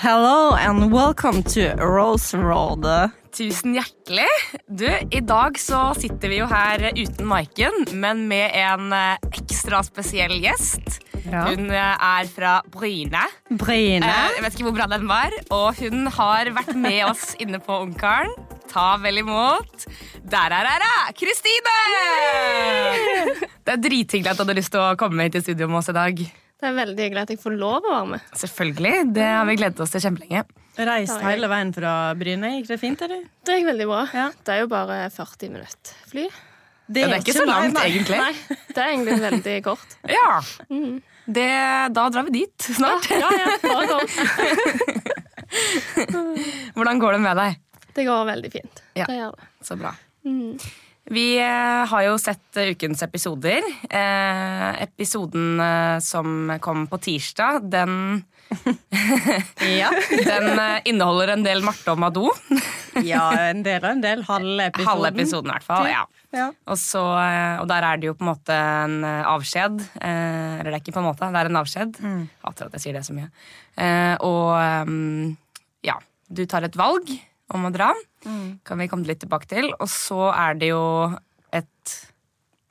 Hello and welcome to Rose Road. Tusen hjertelig. Du, I dag så sitter vi jo her uten Maiken, men med en eh, ekstra spesiell gjest. Ja. Hun eh, er fra Bryne. Bryne. Eh, Jeg vet ikke hvor bra den var. Og hun har vært med oss inne på Ungkaren. Ta vel imot Der er æra! Kristine! Det er drithyggelig at du hadde lyst til å komme hit i studio med oss i dag. Det er veldig hyggelig at jeg får lov å være med. Selvfølgelig. Det har vi gledet oss til kjempelenge. Reist hele veien fra Bryne. Gikk det fint, eller? Det gikk veldig bra. Ja. Det er jo bare 40 minutter fly. Ja, det er ikke så langt, nei. egentlig. Nei, det er egentlig veldig kort. Ja. Det, da drar vi dit snart. Ja, ja, bare gå. Hvordan går det med deg? Det går veldig fint. Ja. Det gjør det. Så bra. Vi eh, har jo sett eh, ukens episoder. Eh, episoden eh, som kom på tirsdag, den Ja. Den eh, inneholder en del Marte og Madou. ja, en del og en del. Halve episoden. Halve episoden, i hvert fall. Ja. Ja. Og, så, og der er det jo på en måte en avskjed. Eh, eller det er ikke på en måte, det er en avskjed. Hater at jeg sier det så mye. Eh, og ehm, ja, du tar et valg om å dra. Kan vi komme litt tilbake til. Og så er det jo et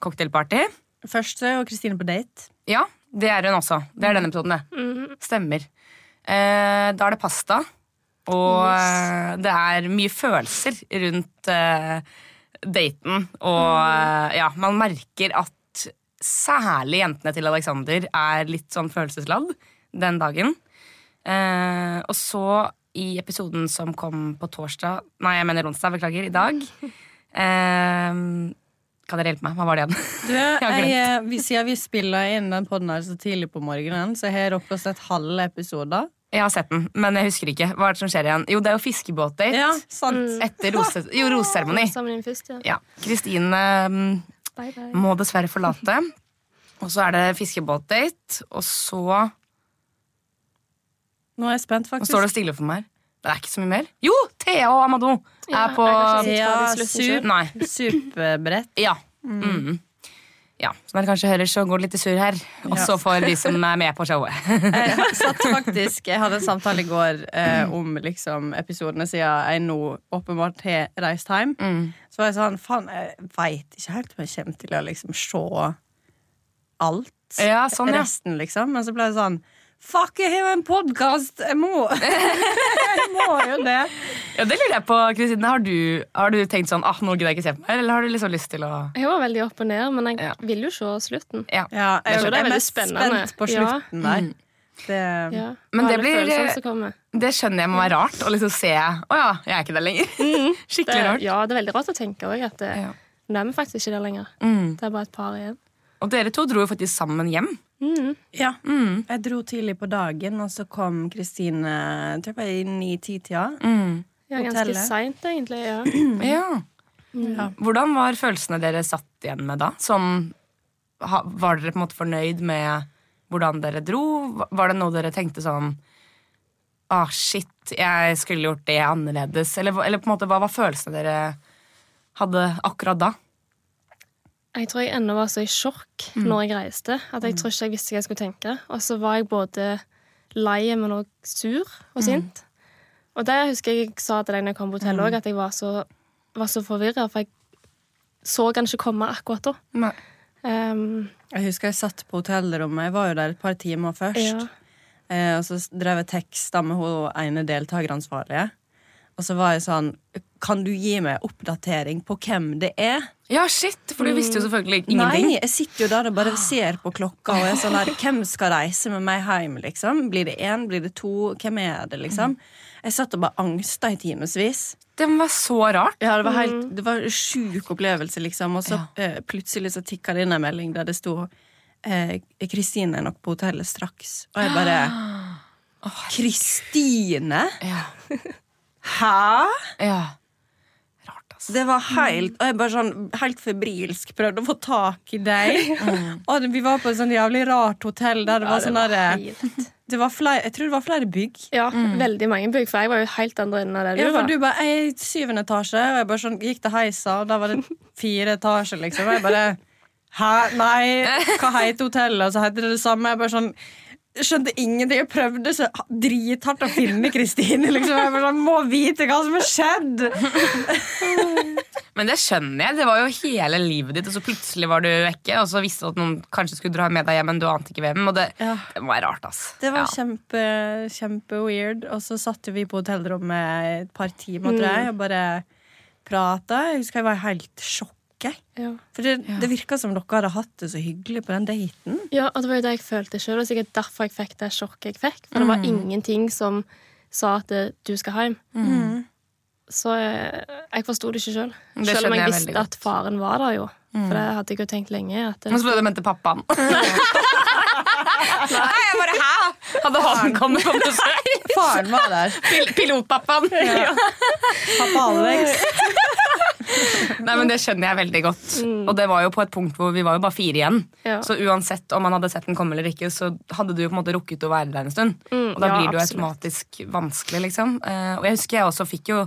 cocktailparty. Første og Kristine på date. Ja, det er hun også. Det er denne episoden, det. Stemmer. Eh, da er det pasta. Og yes. det er mye følelser rundt eh, daten. Og mm. ja, man merker at særlig jentene til Alexander er litt sånn følelsesladd den dagen. Eh, og så i episoden som kom på torsdag Nei, jeg mener onsdag. Beklager. I dag. Eh, kan dere hjelpe meg? Hva var det igjen? Du, jeg jeg, eh, vi, siden vi spiller inn den podden her så tidlig på morgenen, så har dere sett halve episoden. Jeg har sett den, men jeg husker ikke. Hva er det som skjer igjen? Jo, det er jo fiskebåtdate Ja, sant. etter rose, jo, roseseremoni. Ja. Ja. Kristine mm, Bye, bye. må dessverre forlate. Og så er det fiskebåtdate, og så Nå er jeg spent, faktisk. Nå står det stille for meg. Det er ikke så mye mer. Jo! Thea og Amadou Ja, er på Ja, i. Nei. superbrett. Ja. Mm. ja. Som dere kanskje hører, så går det litt sur her. Også Ja. for de som er med på showet. Jeg satt faktisk, jeg hadde en samtale i går eh, om liksom, episodene siden jeg nå åpenbart har reist hjem. Mm. Så var jeg sånn, faen, jeg veit ikke helt om jeg kommer til å liksom se alt. Ja, sånn, ja. Resten, liksom. Men så ble det sånn Fuck, jeg har jo en podkast! Jeg må Jeg må jo det. ja, Det lurer jeg på, Kristine. Har du, har du tenkt sånn ah, nå gidder jeg ikke se på meg, eller har du liksom lyst til å Jeg var veldig opp og ned, men jeg Ja. vil jo se slutten. Ja. Ja, jeg, jeg, det er er mest spennende. spent på Ja. slutten der. Mm. Det, Ja. Men det blir-. Det skjønner jeg må være rart å liksom se Å ja, jeg er ikke der lenger. Det, Skikkelig rart. ja, det er veldig rart å tenke òg at det, Ja. nå er vi faktisk ikke der lenger. Mm. Det er bare et par igjen. Og dere to dro jo faktisk sammen hjem. Mm. ja. Mm. Jeg dro tidlig på dagen, og så kom Kristine i ni-ti-tida. Mm. Ja, ganske seint, egentlig. Ja. Ja. Ja. Hvordan var følelsene dere satt igjen med da? Sånn, var dere på en måte fornøyd med hvordan dere dro? Var- Var det noe dere tenkte sånn Ah, shit, jeg skulle gjort det annerledes? Eller, eller på en måte, hva var følelsene dere hadde akkurat da? Jeg tror jeg ennå var så i sjokk når jeg reiste, at jeg tror ikke jeg visste hva jeg skulle tenke. Og så var jeg både lei, men òg sur og sint. Og det husker jeg jeg sa til deg når jeg kom på hotellet òg, at jeg var så, var så forvirra, for jeg så han ikke komme akkurat da. Nei. Um, Jeg husker jeg satt på hotellrommet. Jeg var jo der et par timer først. ja. Eh, og så drev jeg teksta med hun ene deltakeransvarlige. Og så var jeg sånn Kan du gi meg oppdatering på hvem det er? Ja, shit, for du visste jo selvfølgelig ingenting. Nei, jeg sitter jo der og bare ser på klokka og er sånn der Hvem skal reise med meg hjem, liksom? Blir det én? Blir det to? Hvem er det, liksom? Jeg satt og bare angsta i timevis. Det var så rart. Ja, det var helt Det var en sjuk opplevelse, liksom. Og så Ja. eh, plutselig så tikka det inn en melding der det sto eh, Kristine er nok på hotellet straks. Og jeg bare Kristine? Ja. Hæ? ja. Altså. Det var helt Og jeg bare sånn helt febrilsk prøvde å få tak i deg. Og vi var på et sånn jævlig rart hotell der det var sånn derre det var flere, Jeg tror det var flere bygg. ja, veldig mange bygg, for jeg var jo helt andre enden av det Ja, du for var. du bare, jeg er i syvende etasje, og jeg bare sånn, gikk til heisa, og da var det fire etasjer, liksom. Og jeg bare Hæ? Nei, hva heter hotellet? Og så heter det det samme. Jeg bare sånn skjønte ingenting. Jeg prøvde så drithardt å finne Kristine. Liksom. Jeg bare sånn, må vite hva som har skjedd! Men det skjønner jeg. Det var jo hele livet ditt, og så plutselig var du vekke. Og så visste du at noen kanskje skulle dra med deg hjem, men du ante ikke hvem. Og det, Ja. det var rart, ass. Det var Ja. kjempe, kjempe weird. Og så satt vi på hotellrommet et par timer, tror jeg, og bare prata. Jeg husker jeg var helt sjokk. Jeg. Ja. For det, det virka som dere hadde hatt det så hyggelig på den daten. ja, og det var jo det jeg følte sjøl, og sikkert derfor jeg fikk det sjokket jeg fikk. For det var ingenting som sa at eh, du skal hjem. Så jeg, jeg forsto det ikke sjøl. Det Selv om jeg jeg visste at faren var der, jo. For det hadde jeg jo tenkt lenge. At Men så ble det mente pappaen. Nei, jeg bare hæ? Hadde han kommet på besøk? Faren var der. Pil pilotpappaen. Pappa Alex. Nei, men Det skjønner jeg veldig godt. Og det var jo på et punkt hvor vi var jo bare fire igjen. Ja. Så uansett om man hadde sett den komme eller ikke, så hadde du jo på en måte rukket å være der en stund. Mm, og da ja, blir det jo automatisk vanskelig, liksom. Uh, og jeg husker jeg også fikk jo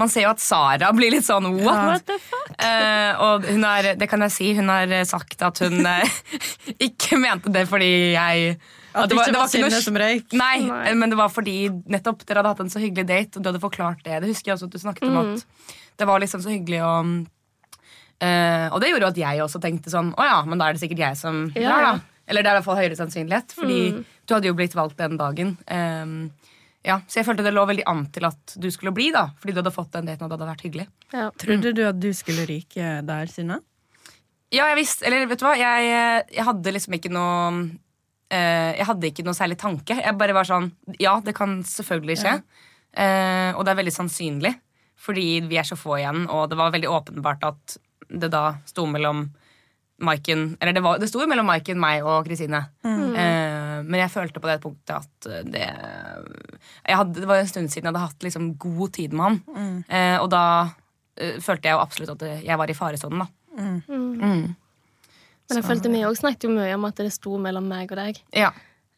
Man ser jo at Sara blir litt sånn what? What the fuck? Uh, og hun har, det kan jeg si, hun har sagt at hun eh, ikke mente det fordi jeg At det ikke var ikke noe- som røyk. Nei, Nei. men det var fordi nettopp dere hadde hatt en så hyggelig date, og du hadde forklart det. Det husker jeg også at du snakket om Mm. at det var liksom så hyggelig å Uh, Og det gjorde jo at jeg også tenkte sånn Å ja, men da er det sikkert jeg som Ja, drar, ja. da. Eller det er i hvert fall høyere sannsynlighet, fordi du hadde jo blitt valgt den dagen. Um, ja, så jeg følte det lå veldig an til at du skulle bli, da. Fordi du hadde fått den daten, og det hadde vært hyggelig. Ja. Trodde du at du skulle ryke der, Synne? Ja, jeg visste Eller vet du hva, jeg, jeg hadde liksom ikke noe uh, Jeg hadde ikke noe særlig tanke. Jeg bare var sånn Ja, det kan selvfølgelig skje. Eh, og det er veldig sannsynlig, fordi vi er så få igjen, og det var veldig åpenbart at det da sto mellom Maiken Eller det, var, det sto jo mellom Maiken, meg og Kristine. Eh, men jeg følte på det punktet at det jeg hadde, Det var en stund siden jeg hadde hatt liksom god tid med han. Eh, og da eh, følte jeg jo absolutt at jeg var i faresonen, da. Mm. Men jeg følte vi òg snakket jo mye om at det sto mellom meg og deg. Ja.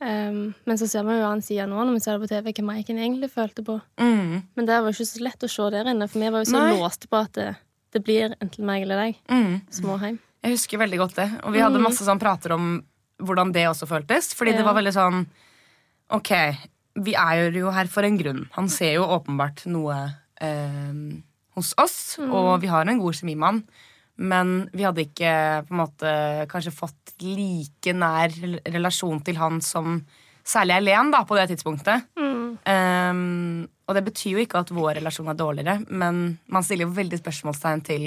Um, men så ser vi jo annen side nå når vi ser det på TV, hva Maiken egentlig følte på. Mm. Men det var jo ikke så lett å se der inne, for vi var jo så Nei. låste på at det, det blir enten meg eller deg Mm. hjem. Jeg husker veldig godt det. Og vi hadde masse sånn prater om hvordan det også føltes. Fordi det var veldig sånn Ok, vi er jo her for en grunn. Han ser jo åpenbart noe eh, hos oss, og vi har en god kjemi med han. Men vi hadde ikke på en måte kanskje fått like nær relasjon til han som særlig Helen da, på det tidspunktet. Um, og det betyr jo ikke at vår relasjon er dårligere, men man stiller jo veldig spørsmålstegn til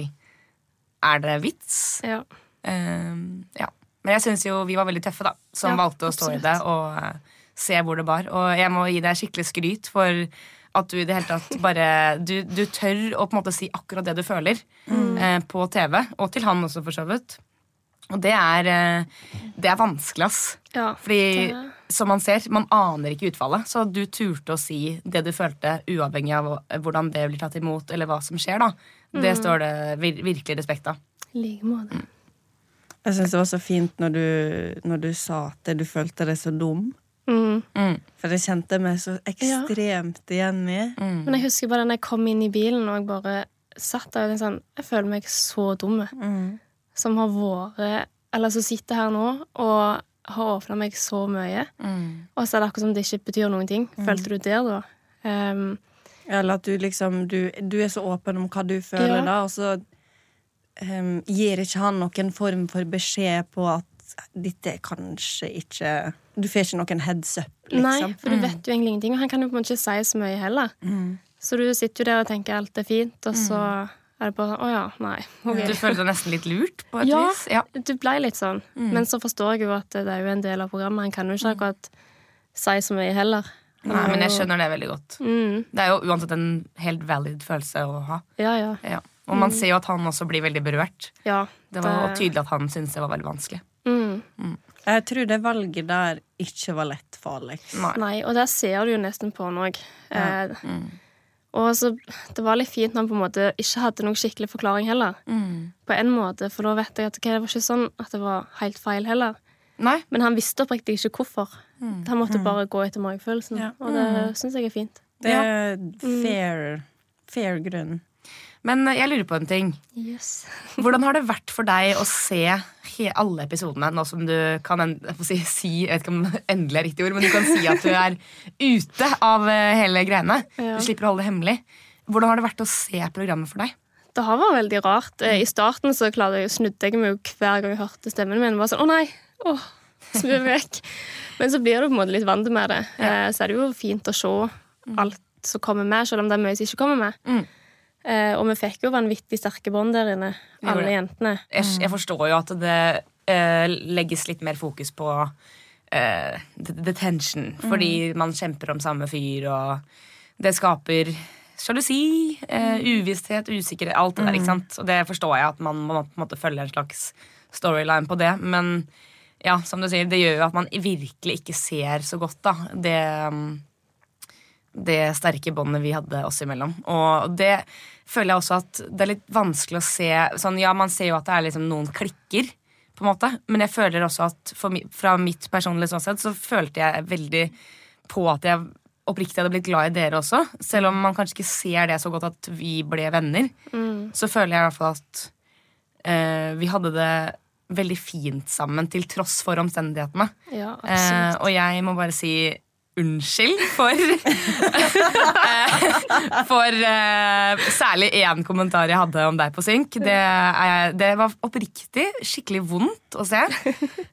Er det vits? Ja. Um, ja. Men jeg syns jo vi var veldig tøffe, da, som Ja, valgte å stå i det og uh, se hvor det bar. Og jeg må gi deg skikkelig skryt for at du i det hele tatt bare Du, du tør å på en måte si akkurat det du føler eh, på TV, og til han også, for så vidt. Og det er, eh, det er vanskelig, ass. ja. Fordi det- som man ser, man aner ikke utfallet. Så du turte å si det du følte, uavhengig av hvordan det blir tatt imot, eller hva som skjer, da. Det står det vir virkelig respekt av. I like måte. Jeg syns det var så fint når du, når du sa at du følte deg så dum. Mm. Mm. For det kjente jeg meg så ekstremt igjen i. Mm. Men jeg husker bare da jeg kom inn i bilen og jeg bare satt der og tenkte sånn Jeg føler meg så dum. Som har vært Eller som sitter her nå og har åpna meg så mye. Mm. Og så er det akkurat som det ikke betyr noen ting. Følte du der, da? Um, Eller at du liksom Du, du er så åpen om hva du føler, Ja. da, og så um, gir ikke han noen form for beskjed på at dette er kanskje ikke Du får ikke noen heads up, liksom. Nei, for du vet jo egentlig ingenting. Og han kan jo på en måte ikke si så mye heller. Så du sitter jo der og tenker alt er fint, og så er det bare Å ja, nei. Okay. Du føler deg nesten litt lurt på et Ja, vis? Ja. du ble litt sånn. Men så forstår jeg jo at det er jo en del av programmet. Han kan jo ikke akkurat si så mye heller. Nei, men jeg skjønner det veldig godt. Mm, Det er jo uansett en helt valid følelse å ha. ja, ja. Ja. Og man ser jo at han også blir veldig berørt. ja Det var tydelig at han syntes det var veldig vanskelig. Mm, Jeg tror det valget der ikke var lett for Alex. Nei. nei, og der ser du jo nesten på han òg. Eh, og så, det var litt fint når han på en måte ikke hadde noen skikkelig forklaring heller. Mm. På en måte, For da vet jeg at okay, det var ikke sånn at det var helt feil heller. Nei. Men han visste oppriktig ikke hvorfor. Han måtte bare gå etter magefølelsen. Ja. Og det syns jeg er fint. Det er fair, fair grunn. Men eh, jeg lurer på en ting. Yes. Hvordan har det vært for deg å se alle episodene, nå som du kan si, si Jeg vet ikke om endelig er riktig ord, men du kan si at du er ute av eh, hele greiene. Ja. Du slipper å holde det hemmelig. Hvordan har det vært å se programmet for deg? Det har vært veldig rart. Eh, I starten så klarte jeg snudde jeg meg hver gang jeg hørte stemmen min. Bare sånn, å nei, åh, snu vekk. Men så blir du på en måte litt vant med det. Ja. Så er det jo fint å se alt som kommer med, selv om det er mye som ikke kommer med. Mm. Eh, Og vi fikk jo vanvittig sterke bånd der inne, alle jentene. Jeg, jeg forstår jo at det eh, legges litt mer fokus på eh, the, tension, fordi man kjemper om samme fyr, og det skaper sjalusi, eh, uvisshet, usikkerhet, alt det der. ikke sant? Og det forstår jeg at man må på en måte følge en slags storyline på det, men ja, som du sier, det gjør jo at man virkelig ikke ser så godt da, det, mm, det sterke båndet vi hadde oss imellom. Og det føler jeg også at det er litt vanskelig å se sånn, Ja, man ser jo at det er liksom noen klikker, på en måte, men jeg føler også at for, fra mitt personlige ståsted så følte jeg veldig på at jeg oppriktig hadde blitt glad i dere også. Selv om man kanskje ikke ser det så godt at vi ble venner, så føler jeg i hvert fall at eh, vi hadde det veldig fint sammen til tross for omstendighetene. Ja, Eh, og jeg må bare si unnskyld for For uh, særlig én kommentar jeg hadde om deg på synk. Det, er, det var oppriktig skikkelig vondt å se.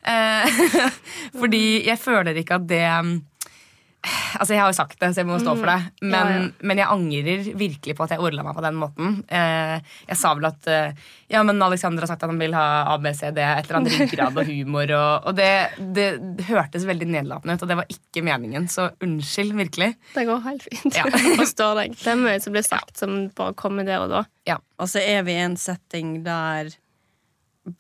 Uh, fordi jeg føler ikke at det Altså, Jeg har jo sagt det, så jeg må stå for det. Men, Ja, ja. men jeg angrer virkelig på at jeg ordla meg på den måten. Eh, jeg sa vel at eh, Ja, men Alexander har sagt at han vil ha ABCD, et eller annet ryggrad og humor. Og, og det, det, hørtes veldig nedlatende ut, og det var ikke meningen. Så unnskyld, virkelig. Det går helt fint. Ja. Jeg forstår deg. Det er mye som blir sagt som bare kommer der og da. Ja. Og så er vi i en setting der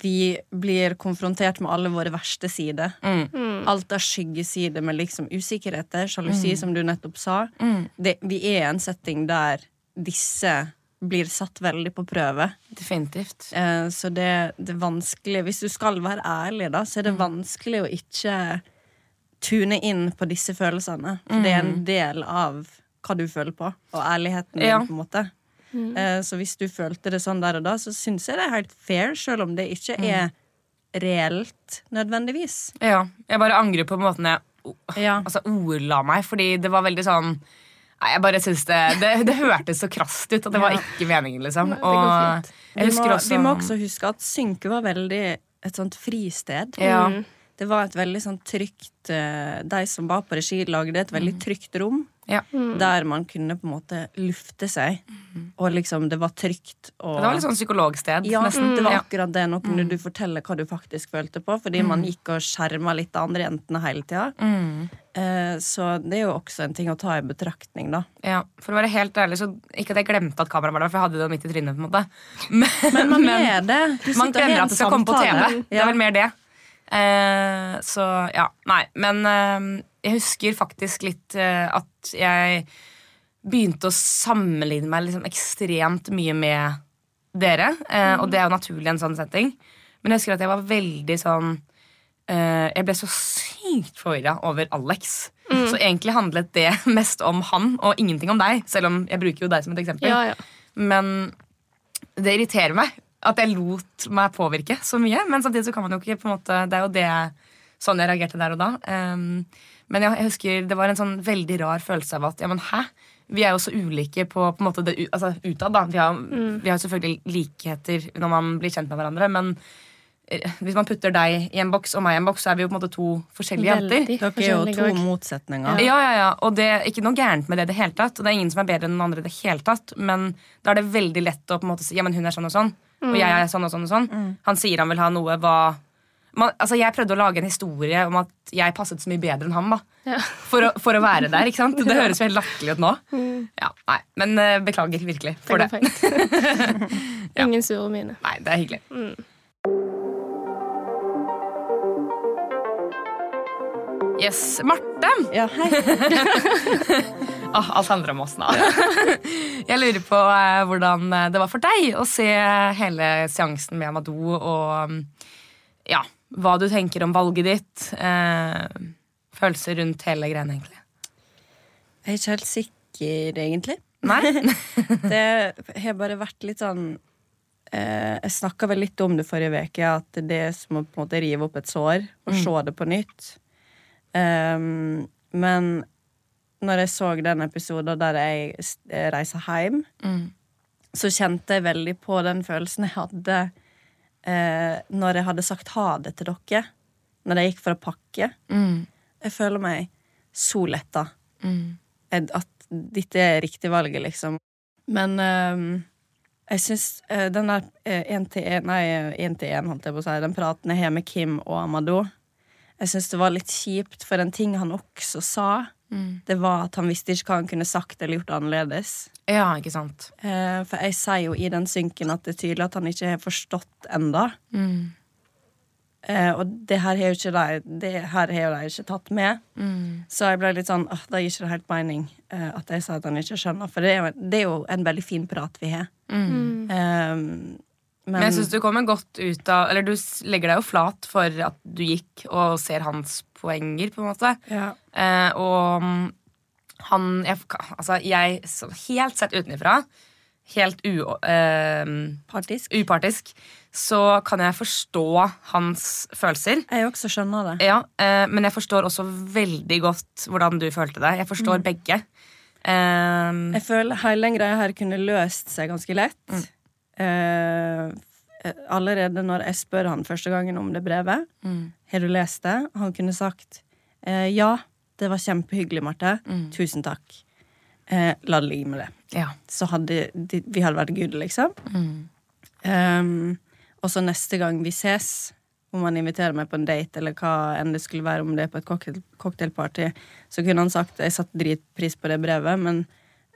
vi blir konfrontert med alle våre verste sider. Mm. Alt av skyggesider med liksom usikkerheter, sjalusi, som du nettopp sa. Mm. Det, vi er i en setting der disse blir satt veldig på prøve. Definitivt. Eh, så det, det er vanskelig Hvis du skal være ærlig, da, så er det vanskelig å ikke tune inn på disse følelsene. For det er en del av hva du føler på, og ærligheten din, Ja. på en måte. Eh, så hvis du følte det sånn der og da, så syns jeg det er helt fair, selv om det ikke er reelt nødvendigvis. Ja, Jeg bare angrer på måten jeg Ja. altså, ordla meg, fordi det var veldig sånn Nei, jeg bare synes det, det, det hørtes så krast ut, og det var ikke meningen, liksom. Og jeg Vi må, også vi må også huske at Synke var veldig et sånt fristed. Ja. Mm. Det var et veldig sånn trygt eh, De som var på regi, lagde et veldig trygt rom. Ja. Der man kunne på en måte lufte seg. Og liksom, det var trygt. Og, Det var litt sånn psykologsted, ja, nesten. det var akkurat det. Nå kunne du fortelle hva du faktisk følte på, fordi man gikk og skjerma litt de andre jentene hele tida. Mm. Eh, så det er jo også en ting å ta i betraktning, da. Ja, For å være helt ærlig, så ikke at jeg glemte at kameraet var der, for jeg hadde det midt i trynet. på en måte Men, Men man gjør det. Du man glemmer at det skal komme på TV. Ja. Det er vel mer det. Eh, så ja, nei. Men eh, jeg husker faktisk litt eh, at jeg begynte å sammenligne meg liksom ekstremt mye med dere. Eh, Og det er jo naturlig i en sånn setting. Men jeg husker at jeg var veldig sånn eh, Jeg ble så sykt forvirra over Alex. Så egentlig handlet det mest om han og ingenting om deg. Selv om jeg bruker jo deg som et eksempel. Ja, ja. Men det irriterer meg at jeg lot meg påvirke så mye. Men samtidig så kan man jo ikke på en måte Det er jo det sånn jeg reagerte der og da. Um, men jeg, jeg husker det var en sånn veldig rar følelse av at ja, men hæ? Vi er jo så ulike på, på en måte det, altså, utad. da Vi har, vi har selvfølgelig likheter når man blir kjent med hverandre, men eh, hvis man putter deg i en boks og meg i en boks, så er vi jo på en måte to forskjellige jenter. Dere er jo to også. motsetninger. Ja, ja, ja, og det er ikke noe gærent med det i det hele tatt. Og det er ingen som er bedre enn den andre i det hele tatt. Men da er det veldig lett å på en måte si ja, men hun er sånn og sånn, og jeg er sånn og sånn og sånn. Han sier han vil ha noe hva man, altså Jeg prøvde å lage en historie om at jeg passet så mye bedre enn han. Ja. for, å, for å være der. ikke sant? Det høres jo helt latterlig ut nå. Ja, nei, Men uh, beklager virkelig for Det går. Ingen sure mine. Nei, det er hyggelig. Yes, Marte. Ja, hei. Ah, oss nå. Jeg lurer på eh, hvordan eh, det var for deg å se hele seansen med Amadou, og mm, ja, hva du tenker om valget ditt. Eh, følelser rundt hele greiene, egentlig. Jeg er ikke helt sikker, egentlig. Nei? Det har bare vært litt sånn eh, Jeg snakka vel litt om det forrige uke, at det er som å på en måte rive opp et sår og se det på nytt. Um, men når jeg så den episoden der jeg eh, reiser hjem, Mm. så kjente jeg veldig på den følelsen jeg hadde eh, når jeg hadde sagt ha det til dere. Når jeg gikk for å pakke. Mm. Jeg føler meg så letta. Mm. At dette er riktig valget, liksom. Men eh, jeg syns eh, den der én til én Nei, én til én, holdt jeg på å si. Den praten jeg har med Kim og Amadou. Jeg syns det var litt kjipt, for en ting han også sa, Mm. det var at han visste ikke hva han kunne sagt eller gjort annerledes. Ja, ikke sant. Eh, for jeg sier jo i den synken at det er tydelig at han ikke har forstått enda Mm. Eh, og det her har jo ikke de Det her har jo de ikke tatt med. Mm. Så jeg ble litt sånn åh, Da gir ikke det helt mening eh, at jeg sa at han ikke skjønner. For det er, jo, det er jo en veldig fin prat vi har. Mm. Men, Men jeg syns du kommer godt ut av Eller du legger deg jo flat for at du gikk og ser hans poenger, på en måte. ja. Eh, og mm, han jeg, Altså, jeg helt sett utenfra, helt u, eh, Partisk. upartisk, så kan jeg forstå hans følelser. Jeg også skjønner det. Ja, eh, men jeg forstår også veldig godt hvordan du følte det. Jeg forstår begge. Eh, Jeg føler hele den greia her kunne løst seg ganske lett. Eh, allerede når jeg spør han første gangen om det brevet, mm, har du lest det? Han kunne sagt eh, ja, det var kjempehyggelig, Marte. Mm. Tusen takk. Eh, la det ligge med det. ja. Så hadde de, vi hadde vært good, liksom. Mm, Um, og så neste gang vi ses, om han inviterer meg på en date, eller hva enn det skulle være, om det er på et cocktail, så kunne han sagt jeg satte dritpris på det brevet, men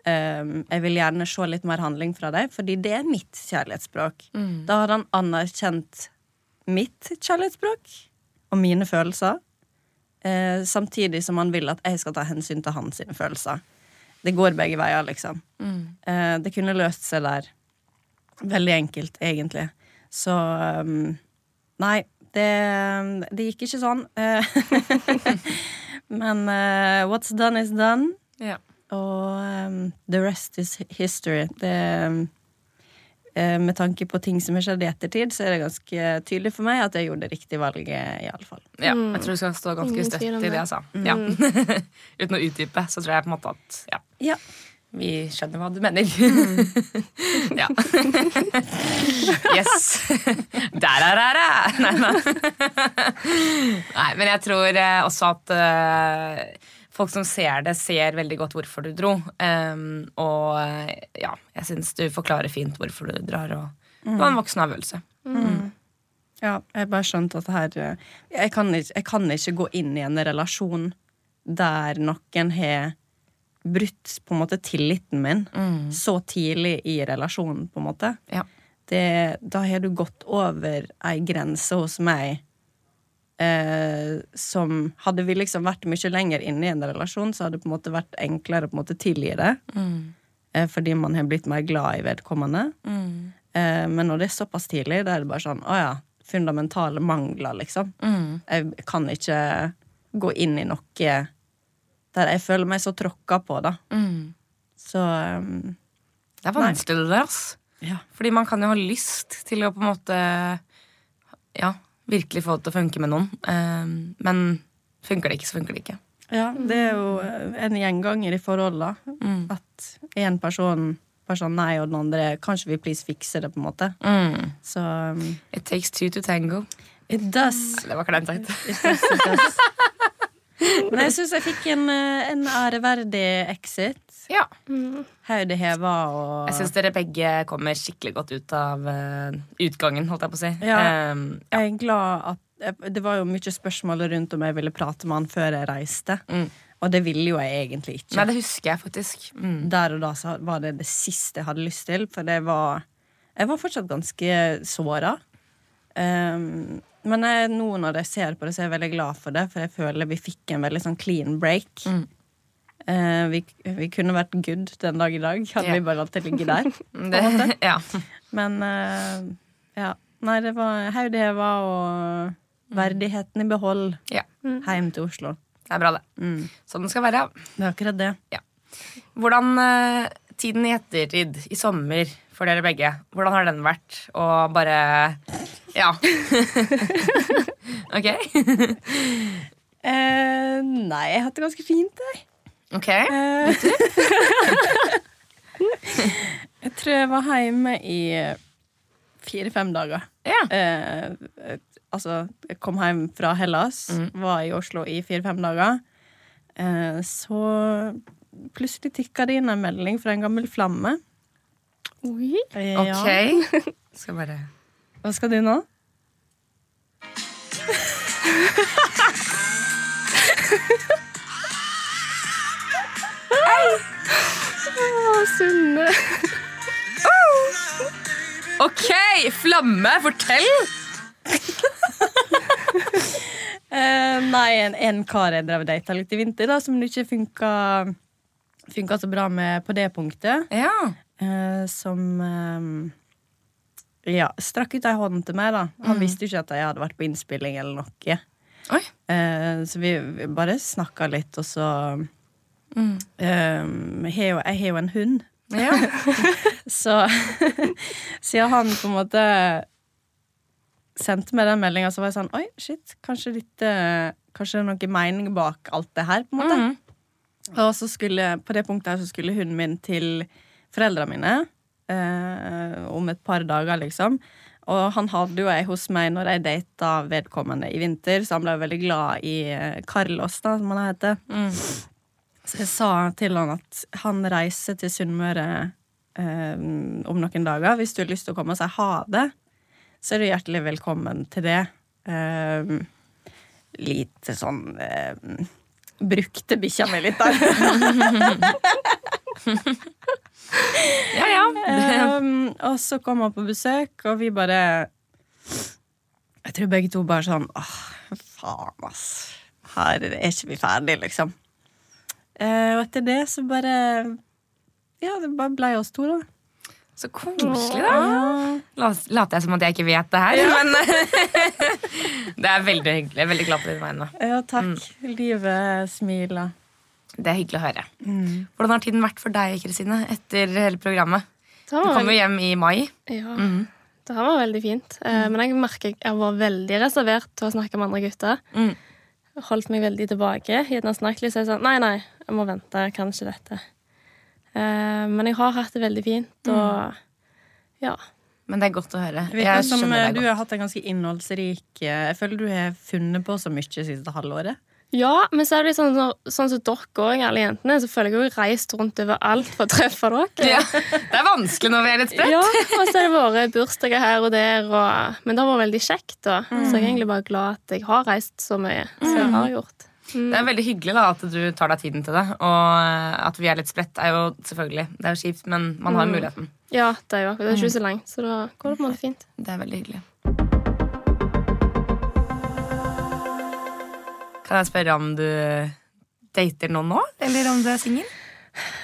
um, jeg vil gjerne se litt mer handling fra deg, fordi det er mitt kjærlighetsspråk. mm, Da hadde han anerkjent mitt kjærlighetsspråk og mine følelser, uh, samtidig som han vil at jeg skal ta hensyn til hans følelser. Det går begge veier, liksom. mm. Uh, det kunne løst seg der. Veldig enkelt, egentlig. Så um, Nei, det, det gikk ikke sånn. Eh, Men uh, what's done is done. ja. Og um, the rest is history. Det um, Med tanke på ting som har skjedd i ettertid, så er det ganske tydelig for meg at jeg gjorde det riktige valget, fall. Ja, jeg tror du skal stå ganske Ingen støtt i det jeg sa. Ja. Uten å utdype, så tror jeg på en måte at ja, Ja. vi skjønner hva du mener. ja. yes. Der er det! Nei, nei. nei, men jeg tror eh, også at eh, folk som ser det, ser veldig godt hvorfor du dro. Um, og ja, jeg syns du forklarer fint hvorfor du drar, og det var en voksen avgjørelse. Ja, jeg bare skjønte at her eh, jeg kan, ikke, jeg kan ikke gå inn i en relasjon der noen har brutt på en måte tilliten min Mm. så tidlig i relasjonen, på en måte. Ja. Det, da har du gått over ei grense hos meg eh, som Hadde vi liksom vært mye lenger inne i en relasjon, så hadde det på en måte vært enklere å på en måte tilgi det. Mm. Eh, fordi man har blitt mer glad i vedkommende. Mm. Eh, men når det er såpass tidlig, da er det bare sånn Å ja, fundamentale mangler, liksom. Mm. Jeg kan ikke gå inn i noe der jeg føler meg så tråkka på, da. Mm. Så um, Det er vanskelig, det der. altså. ja. Fordi man kan jo ha lyst til å på en måte Ja, virkelig få det til å funke med noen. Eh, men funker det ikke, så funker det ikke. ja. Det er jo en gjenganger i forhold, da. Mm. At én person bare sånn nei, og den andre Kanskje vi please fikser det, på en måte. Mm. Så um, It takes two to tango. it does. Det var kleint sagt. It does, it does. Men jeg syns jeg fikk en, eh, en æreverdig exit. Ja. Høyde heva og Jeg syns dere begge kommer skikkelig godt ut av uh, utgangen, holdt jeg på å si. Ja. Eh, Jeg er glad at Det var jo mye spørsmål rundt om jeg ville prate med han før jeg reiste. Mm. Og det ville jo jeg egentlig ikke. nei, det husker jeg faktisk. Mm. Der og da så var det det siste jeg hadde lyst til, for det var Jeg var fortsatt ganske såra. Um, men jeg, nå når jeg ser på det, så er jeg veldig glad for det, for jeg føler vi fikk en veldig sånn clean break. Mm. Uh, vi, vi kunne vært good den dag i dag, hadde yeah. vi bare latt det ligge der. Det, ja. Men uh, ja. Nei, det var hodet heva og verdigheten i behold ja. hjem til Oslo. Det er bra, det. Mm. Sånn det skal være. Det er akkurat det. Hvordan uh, tiden i ettertid, i sommer, for dere begge, hvordan har den vært? Og bare Ja. ok? Uh, nei, jeg har hatt det ganske fint, jeg. Ok. Uh, jeg tror jeg var hjemme i fire-fem dager. Ja. Eh, eh, altså, jeg kom hjem fra Hellas, var i Oslo i fire-fem dager. Eh, så plutselig tikka det inn en melding fra en gammel flamme. Oi. Ok. Skal bare Hva skal du nå? Å, Sunne. Ok! Flamme, fortell! Eh, nei, en, en kar jeg drev data litt i vinter, da, som det ikke funka, funka så bra med på det punktet. Ja. Eh, som eh, ja, strakk ut ei hånd til meg. da Han visste jo ikke at jeg hadde vært på innspilling eller noe. Eh, så vi, vi bare snakka litt, og så Mm. eh, jeg, jeg har jo en hund. Ja. Så siden han på en måte sendte meg den meldinga, så var jeg sånn Oi, shit, kanskje, litt kanskje det er noe mening bak alt det her. på en måte Mm. Og så skulle, på det punktet her så skulle hunden min til foreldrene mine eh, om et par dager, liksom. Og han hadde jo ei hos meg når jeg data vedkommende i vinter, så han ble veldig glad i eh, Carlos, da, som han heter. Mm. Så jeg sa til han at han reiser til Sunnmøre eh, om noen dager. Hvis du har lyst til å komme og si ha det, så er du hjertelig velkommen til det. Eh, lite sånn eh, Brukte bikkja mi litt der. ja, ja. Um, og så kom han på besøk, og vi bare Jeg tror begge to bare sånn Åh, faen, ass. Her er ikke vi ferdig, liksom. Uh, og etter det så bare Ja, det bare blei oss to, da. Så koselig, da. Ja. La- Later jeg som at jeg ikke vet det her, men det er veldig hyggelig. Jeg er veldig glad på dine vegne. Ja, takk. Livet smiler. Det er hyggelig å høre. Hvordan har tiden vært for deg, Kristine, etter hele programmet? Det Du kom jo hjem i mai. ja, det her var veldig fint. Mm. Men jeg merker jeg var veldig reservert til å snakke med andre gutter. Mm. Holdt meg veldig tilbake. Gjerne snakket litt, så jeg sa nei, nei, jeg må vente. Jeg kan ikke dette. Eh, Men jeg har hatt det veldig fint, og ja. Men det er godt å høre. Jeg som eh, du godt. har hatt en ganske innholdsrik eh, Jeg føler du har funnet på så mye siste halvåret. Ja, men så er det sånn sånn som dere òg, alle jentene, så føler jeg jo reist rundt overalt for å treffe dere. Ja, det er vanskelig når vi er litt spredt. Ja, og så har det vært bursdager her og der, og, men det har vært veldig kjekt. da Så jeg er egentlig bare glad at jeg har reist så mye som jeg har gjort. Det er veldig hyggelig da at du tar deg tiden til det. Og at vi er litt spredt, er jo selvfølgelig Det er jo kjipt, men man har muligheten. Ja, det er jo akkurat. Det er ikke så langt, så da går det på en måte fint. Det er veldig hyggelig. Kan jeg spørre om du dater noen nå, eller om du er singel?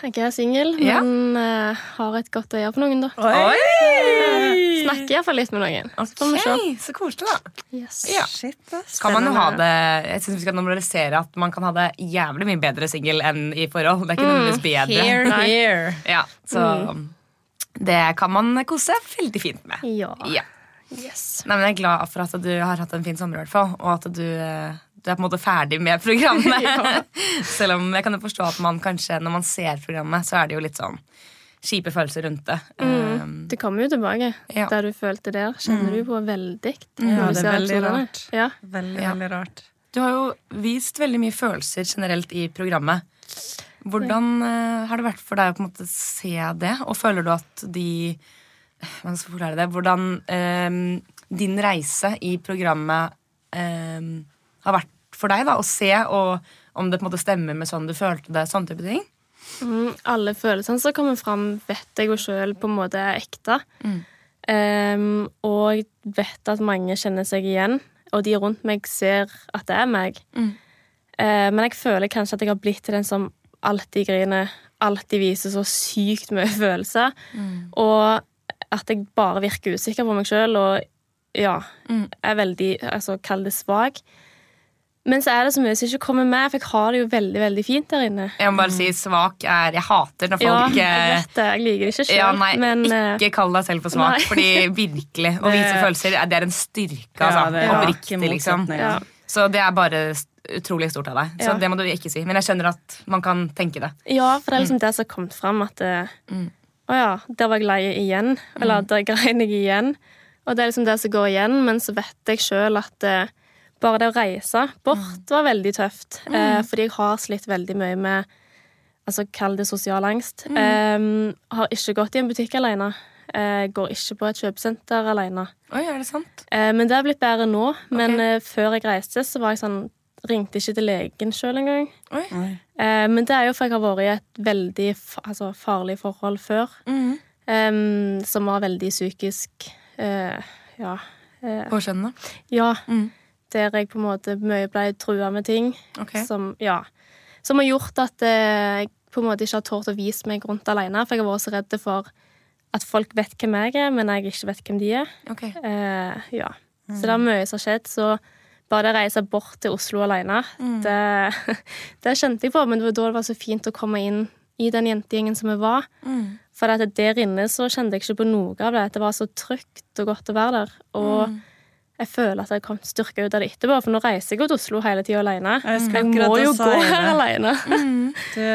Jeg er singel, Ja. men eh, har et godt øye på noen, da. Oi! Snakker iallfall litt med noen. Så får vi se. Ok, så koselig, da. Yes. Ja. Shit. Kan man jo ha det Jeg synes vi skal normalisere at man kan ha det jævlig mye bedre singel enn i forhold. Det er ikke nødvendigvis bedre. Here, here. Ja, så det kan man kose veldig fint med. Ja. Ja. Yes. Nei, men Jeg er glad for at du har hatt en fin sommer, i hvert fall, og at du, eh, du er på en måte ferdig med programmet. Selv om jeg kan jo forstå at man kanskje, når man ser programmet, så er det jo litt sånn kjipe følelser rundt det. Um, Det kommer jo tilbake. Ja. Der du følte der, kjenner du på veldig. Ja, det er veldig rart. Ja. Veldig, Ja. veldig rart. Du har jo vist veldig mye følelser generelt i programmet. Hvordan eh, har det vært for deg å på en måte se det? Og føler du at de Hvordan skal jeg forklare det? Hvordan eh, din reise i programmet eh, har vært for deg da, å se, og om det på en måte stemmer med sånn du følte det? Sånne type ting. Mm, alle følelsene som kommer fram, vet jeg jo sjøl på en måte er ekte. Em, og jeg vet at mange kjenner seg igjen, og de rundt meg ser at det er meg. Eh, men jeg føler kanskje at jeg har blitt til den som alltid griner, alltid viser så sykt mye følelser. Og at jeg bare virker usikker på meg sjøl og ja, er veldig altså, Kall det svak. Men så er det så mye som ikke kommer med, for jeg har det jo veldig veldig fint der inne. Jeg må bare si svak er Jeg hater når folk Ja, jeg eh, vet det. Jeg liker det ikke selv. ja, nei, men eh, Ikke kall deg selv for svak, nei. fordi virkelig å vise følelser det er en styrke. Ja, Altså, det er Oppriktig, liksom. ja. Så det er bare utrolig stort av deg. Så Ja. det må du ikke si. Men jeg skjønner at man kan tenke det. ja, for det er liksom det som har kommet fram. At det, Mm. Å ja, der var jeg lei igjen. Eller der grein jeg igjen. Og det er liksom det som går igjen, men så vet jeg sjøl at eh, bare det å reise bort var veldig tøft. Eh, fordi jeg har slitt veldig mye med altså Kall det sosial angst. Eh, har ikke gått i en butikk alene. Eh, går ikke på et kjøpesenter alene. Oi, er det sant? Eh, men det har blitt bedre nå. Men okay. eh, før jeg reiste, så var jeg sånn Ringte ikke til legen sjøl engang. Eh, men det er jo for jeg har vært i et veldig fa altså, farlig forhold før. Mm. em, som var veldig psykisk eh, Ja. Påkjennende? Ja. Mm. Der jeg på en måte mye ble trua med ting okay. som Ja. Som har gjort at eh, jeg på en måte ikke har tort å vise meg rundt alene. For jeg har vært så redd for at folk vet hvem jeg er, men jeg ikke vet hvem de er. Okay. Eh, ja. Så det er mye som har skjedd. Så bare det å reise bort til Oslo alene, det, det kjente jeg på. Men det var da det var så fint å komme inn i den jentegjengen som vi var. Mm. For at der inne så kjente jeg ikke på noe av det. Det var så trygt og godt å være der. Og Mm. Jeg føler at jeg kom styrka ut av det etterpå, for nå reiser jeg jo til Oslo hele tida alene. Jeg skal Jeg må jo gå her alene. Det,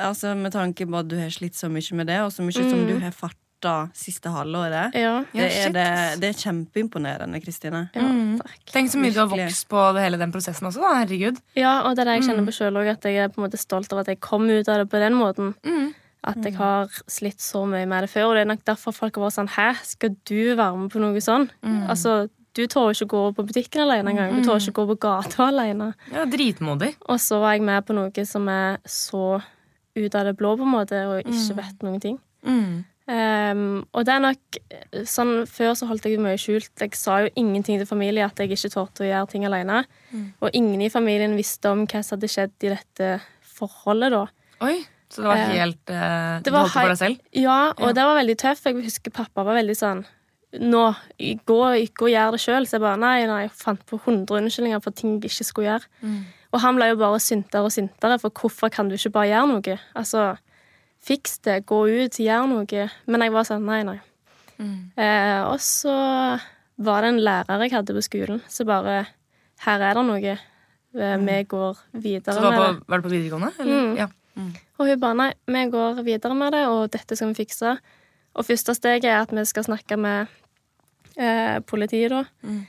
altså, med tanke på at du har slitt så mye med det, og så mye som du har farta siste halvåret. Ja. Det er, det, det er kjempeimponerende, Kristine. ja, Mm. Tenk så mye du har vokst på hele den prosessen også, da. Herregud. Ja, og det er det jeg kjenner på sjøl òg, at jeg er på en måte stolt av at jeg kom ut av det på den måten. Mm. At jeg har slitt så mye med det før. Og det er nok derfor folk har vært sånn Hæ, skal du være med på noe sånn? Altså, du tør ikke gå på butikken alene engang. Du tør ikke gå på gata alene. Ja, dritmodig. Og så var jeg med på noe som er så ut av det blå, på en måte, og ikke vet noen ting. Mm. Um, og det er nok sånn Før så holdt jeg det mye skjult. Jeg sa jo ingenting til familie at jeg ikke torde å gjøre ting alene. Og ingen i familien visste om hva som hadde skjedd i dette forholdet da. Oi, så det var Eh, helt uh, Du var holdt det for deg selv? Ja, og Ja. det var veldig tøft. Jeg husker pappa var veldig sånn Nå, gå ikke og gjør det sjøl. Så jeg bare nei, nei, jeg fant på 100 unnskyldninger for ting jeg ikke skulle gjøre. Mm. Og han ble jo bare syntere og syntere, for hvorfor kan du ikke bare gjøre noe? Altså, fiks det, gå ut, gjør noe. Men jeg var sånn nei, nei. Mm. Eh, og så var det en lærer jeg hadde på skolen, så bare Her er det noe. Eh, Vi går videre med det var, var det på videregående? Eller? Mm. Ja. Og hun bare nei, vi går videre med det, og dette skal vi fikse. Og første steget er at vi skal snakke med eh, politiet, da. Mm.